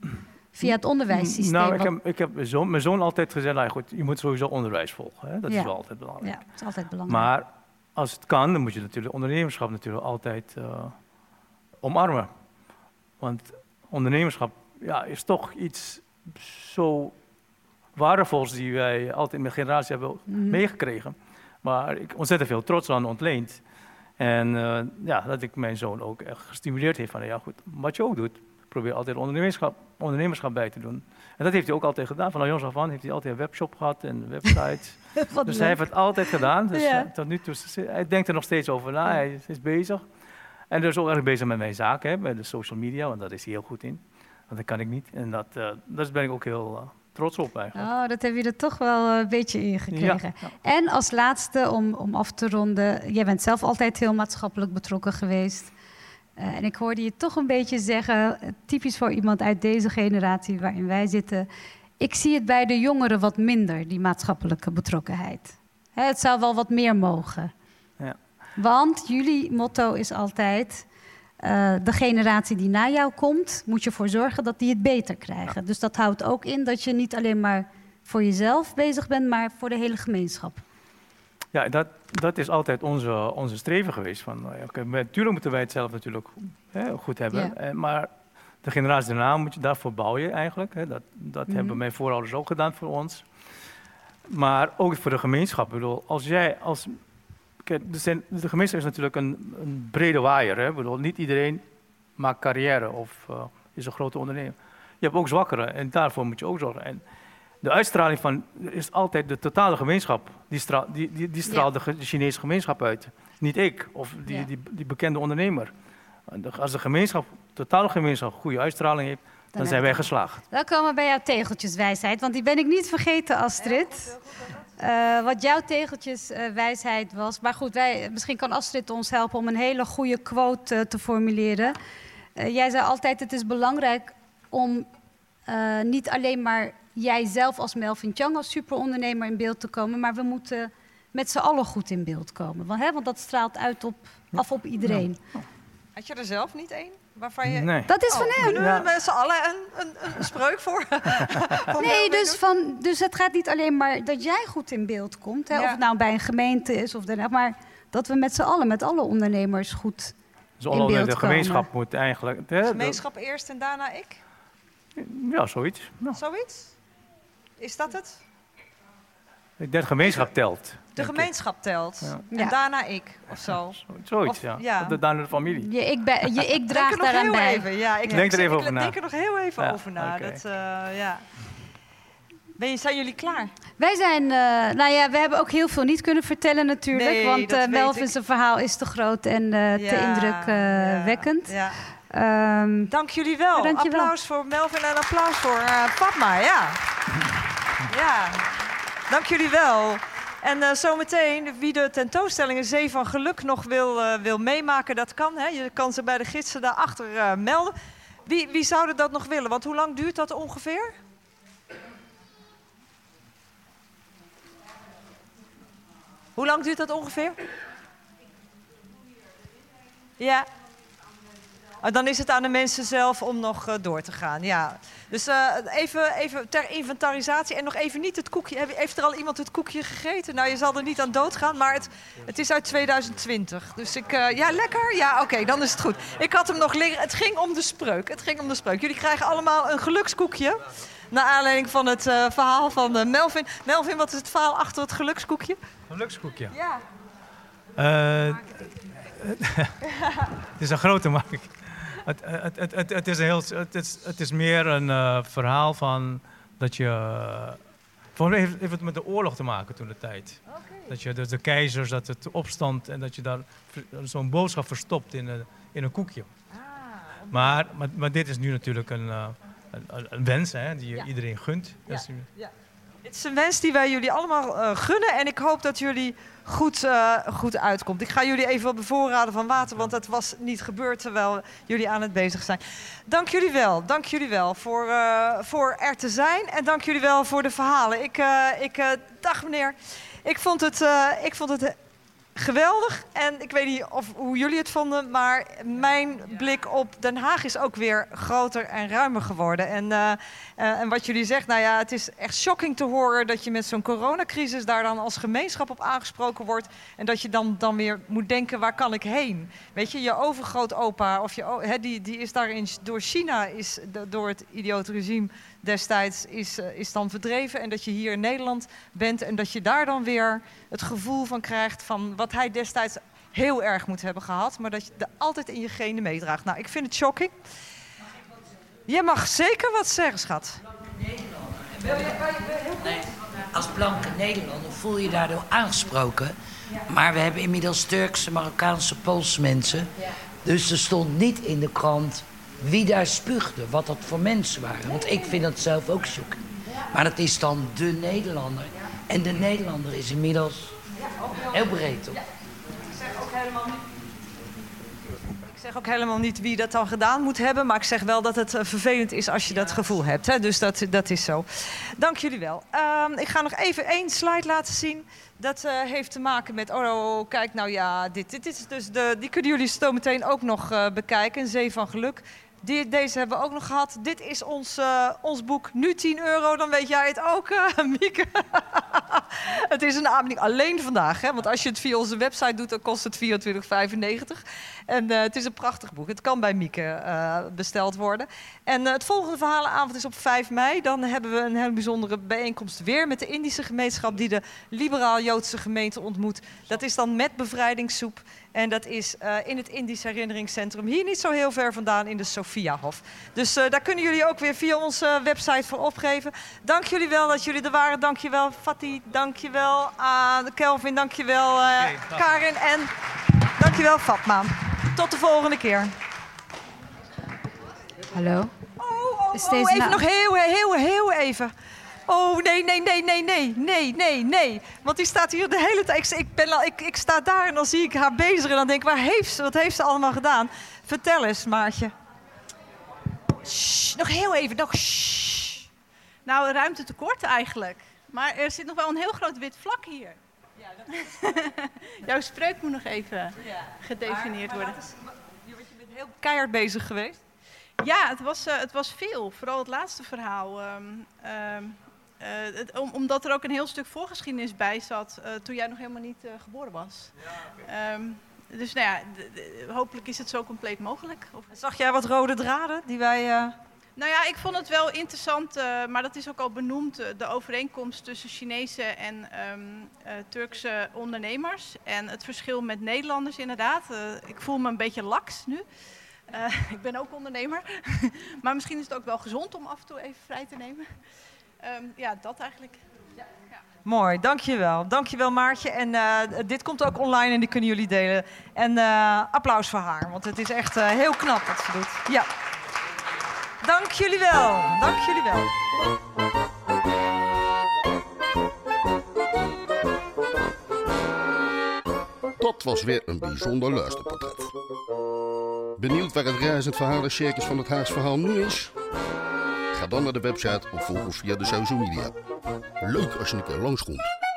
via het onderwijssysteem? Nou, ik heb, ik heb mijn, zoon, mijn zoon altijd gezegd, nou goed, je moet sowieso onderwijs volgen. Hè? Dat is wel altijd belangrijk. Ja, dat is altijd belangrijk. Maar als het kan, dan moet je natuurlijk ondernemerschap natuurlijk altijd uh, omarmen. Want ondernemerschap ja, is toch iets zo waardevols die wij altijd met generatie hebben mm. meegekregen. Maar ik ontzettend veel trots aan ontleend. En uh, ja, dat ik mijn zoon ook echt gestimuleerd heeft van, ja goed, wat je ook doet, probeer altijd ondernemerschap, ondernemerschap bij te doen. En dat heeft hij ook altijd gedaan. Van jongs af aan heeft hij altijd een webshop gehad en websites. dus hij heeft het altijd gedaan. Dus ja. tot nu toe, hij denkt er nog steeds over na, hij is bezig. En dus ook erg bezig met mijn zaken, hè, met de social media, want dat is hij heel goed in. Want dat kan ik niet. En dat, uh, daar ben ik ook heel uh, trots op eigenlijk. Oh, dat heb je er toch wel een beetje in gekregen. Ja, ja. En als laatste, om, om af te ronden, jij bent zelf altijd heel maatschappelijk betrokken geweest. Uh, en ik hoorde je toch een beetje zeggen, typisch voor iemand uit deze generatie waarin wij zitten. Ik zie het bij de jongeren wat minder, die maatschappelijke betrokkenheid. Hè, het zou wel wat meer mogen. Ja. Want jullie motto is altijd: uh, de generatie die na jou komt, moet je ervoor zorgen dat die het beter krijgen. Ja. Dus dat houdt ook in dat je niet alleen maar voor jezelf bezig bent, maar voor de hele gemeenschap. Ja, dat, dat is altijd onze, onze streven geweest. Van, okay, natuurlijk moeten wij het zelf natuurlijk hè, goed hebben. Eh, maar de generatie daarna moet je daarvoor bouwen eigenlijk. Hè. Dat, dat mm -hmm. hebben mijn voorouders ook gedaan voor ons. Maar ook voor de gemeenschap. Ik bedoel, als jij als Kijk, de, de gemeenschap is natuurlijk een, een brede waaier. Hè? Bedoel, niet iedereen maakt carrière of uh, is een grote ondernemer. Je hebt ook zwakkeren en daarvoor moet je ook zorgen. En de uitstraling van is altijd de totale gemeenschap. Die, straal, die, die, die straalt ja. de, Chinese gemeenschap uit. Niet ik of die, ja. die, die, bekende ondernemer. Als de gemeenschap, totale gemeenschap, goede uitstraling heeft, dan, dan zijn wij geslaagd. Dan komen we bij jouw tegeltjeswijsheid, want die ben ik niet vergeten, Astrid. Uh, wat jouw tegeltjeswijsheid uh, was. Maar goed, wij, misschien kan Astrid ons helpen om een hele goede quote uh, te formuleren. Eh, jij zei altijd: het is belangrijk om niet alleen maar jijzelf als Melvin Chang als superondernemer in beeld te komen, maar we moeten met z'n allen goed in beeld komen. Want, hè, want dat straalt uit op, af op iedereen. Had je er zelf niet één? Waarvan je... Nee. Dat is van oh, hem. Nu ja. met z'n allen een, een, een spreuk voor. nee, dus, van, dus het gaat niet alleen maar dat jij goed in beeld komt. Hè, ja. Of het nou bij een gemeente is of daarna. Maar dat we met z'n allen, met alle ondernemers goed dus in beeld de gemeenschap komen. moet eigenlijk... Hè, gemeenschap eerst en daarna ik? Ja, zoiets. Ja. Zoiets? Is dat het? Ik denk gemeenschap telt. De gemeenschap telt. Ja. En daarna ik, of zo. Zoiets, of, ja. ja. Of daarna de familie. Je ik, ben, je ik draag daaraan bij. Even. Ja, ik denk er even over na. denk er nog heel even ja, over na. Okay. Dat, uh, ja. Ben je, zijn jullie klaar? Wij zijn, uh, nou ja, we hebben ook heel veel niet kunnen vertellen natuurlijk. Nee, want uh, Melvin's verhaal is te groot en uh, te indrukwekkend. Ja, ja. Um, Dank jullie wel. Dank je applaus wel. voor Melvin en applaus voor Fatma. Ja. Ja. Dank jullie wel. En uh, zometeen, wie de tentoonstellingen Zee van Geluk nog wil, uh, wil meemaken, dat kan. Hè? Je kan ze bij de gidsen daarachter uh, melden. Wie, wie zouden dat nog willen? Want hoe lang duurt dat ongeveer? Hoe lang duurt dat ongeveer? Ja. Oh, dan is het aan de mensen zelf om nog uh, door te gaan. Ja. Dus uh, even, even ter inventarisatie en nog even niet het koekje. Heeft er al iemand het koekje gegeten? Nou, je zal er niet aan doodgaan, maar het, het is uit 2020. Dus ik, uh, ja, lekker? Ja, oké, okay, dan is het goed. Ik had hem nog liggen. Het ging om de spreuk. Het ging om de spreuk. Jullie krijgen allemaal een gelukskoekje. Naar aanleiding van het uh, verhaal van Melvin. Melvin, wat is het verhaal achter het gelukskoekje? Gelukskoekje? Ja. het is een grote. Het, het, het, het, het, is, een heel, het, is, het is meer een uh, verhaal van dat je. Voor mij heeft, heeft, het met de oorlog te maken toen de tijd. Okay. Dat je dus de keizers, dat het opstand en dat je daar zo'n boodschap verstopt in een, in een koekje. Ah, maar, maar, maar, dit is nu natuurlijk een, uh, een, een, wens hè, die je iedereen gunt. Ja. ja. Het is een wens die wij jullie allemaal uh, gunnen. En ik hoop dat jullie goed, uh, goed uitkomt. Ik ga jullie even wat bevoorraden van water, want dat was niet gebeurd terwijl jullie aan het bezig zijn. Dank jullie wel, dank jullie wel voor, uh, voor er te zijn en dank jullie wel voor de verhalen. Ik, ik dag meneer, ik vond het, ik vond het geweldig. En ik weet niet of, hoe jullie het vonden, maar mijn blik op Den Haag is ook weer groter en ruimer geworden. En, uh, uh, en wat jullie zegt, nou ja, het is echt shocking te horen dat je met zo'n coronacrisis daar dan als gemeenschap op aangesproken wordt. En dat je dan, dan weer moet denken, waar kan ik heen? Weet je, je overgrootopa, of je, die, die is daarin door China, is door het idiote regime destijds is, uh, is dan verdreven. En dat je hier in Nederland bent en dat je daar dan weer het gevoel van krijgt van wat hij destijds heel erg moet hebben gehad. Maar dat je er altijd in je genen meedraagt. Nou, ik vind het shocking. Je mag zeker wat zeggen, schat. Nee, als blanke Nederlander voel je daardoor aangesproken. Maar we hebben inmiddels Turkse, Marokkaanse, Poolse mensen. Dus er stond niet in de krant wie daar spuugde, wat dat voor mensen waren. Want ik vind dat zelf ook shocking. Maar dat is dan de Nederlander. En de Nederlander is inmiddels heel breed. Toch? Ik zeg ook helemaal niet. Wie dat dan gedaan moet hebben. Maar ik zeg wel dat het eh, vervelend is als je dat gevoel hebt. Hè? Dus dat, dat is zo. Dank jullie wel. Um, ik ga nog even één slide laten zien. Dat uh, heeft te maken met, oh, oh, kijk nou ja, dit, dit is dus de, die kunnen jullie zo meteen ook nog uh, bekijken. Een zee van geluk. Deze hebben we ook nog gehad. Dit is ons, uh, ons boek. Nu 10 euro, dan weet jij het ook, uh, Mieke. het is een aanbieding alleen vandaag. Hè? Want als je het via onze website doet, dan kost het 24,95. En uh, het is een prachtig boek. Het kan bij Mieke besteld worden. En het volgende verhalenavond is op 5 mei. Dan hebben we een heel bijzondere bijeenkomst weer met de Indische gemeenschap... die de liberaal-Joodse gemeente ontmoet. Dat is dan met bevrijdingssoep. En dat is uh, in het Indisch Herinneringscentrum. Hier niet zo heel ver vandaan in de Sophiahof. Dus uh, daar kunnen jullie ook weer via onze website voor opgeven. Dank jullie wel dat jullie er waren. Dank je wel Fatih. Dank je wel aan uh, Kelvin. Dank je wel okay, Karin. En dank je wel Fatma. Tot de volgende keer. Hallo. Oh, oh, oh even nog heel, heel, heel even. Oh, nee, nee, nee, nee, nee, nee, nee, nee. Want die staat hier de hele tijd. Ik, ben, ik, ik sta daar en dan zie ik haar bezig. En dan denk ik, waar heeft ze, wat heeft ze allemaal gedaan? Vertel eens, Maartje. Shh, nog heel even, nog shh. Nou, ruimte tekort eigenlijk. Maar er zit nog wel een heel groot wit vlak hier. Ja, dat is... Jouw spreuk moet nog even ja. gedefinieerd worden. Is, je bent heel keihard bezig geweest. Ja, het was, uh, het was veel. Vooral het laatste verhaal. Um, um, uh, het, om, omdat er ook een heel stuk voorgeschiedenis bij zat uh, toen jij nog helemaal niet uh, geboren was. Ja, okay. um, dus nou ja, hopelijk is het zo compleet mogelijk. Of... Zag jij wat rode draden die wij... Nou ja, ik vond het wel interessant, maar dat is ook al benoemd, de overeenkomst tussen Chinese en um, Turkse ondernemers. En het verschil met Nederlanders inderdaad. ik voel me een beetje laks nu. ik ben ook ondernemer. maar misschien is het ook wel gezond om af en toe even vrij te nemen. Um, ja, dat eigenlijk. Ja. Ja. Mooi, dankjewel. Dankjewel Maartje. En uh, dit komt ook online en die kunnen jullie delen. En uh, applaus voor haar, want het is echt uh, heel knap wat ze doet. Ja. Dank jullie wel. Dank jullie wel. Dat was weer een bijzonder luisterportret. Benieuwd waar het reizend verhalen circus van het Haags verhaal nu is? Dan naar de website of volg via de social media. Leuk als je een keer langskomt.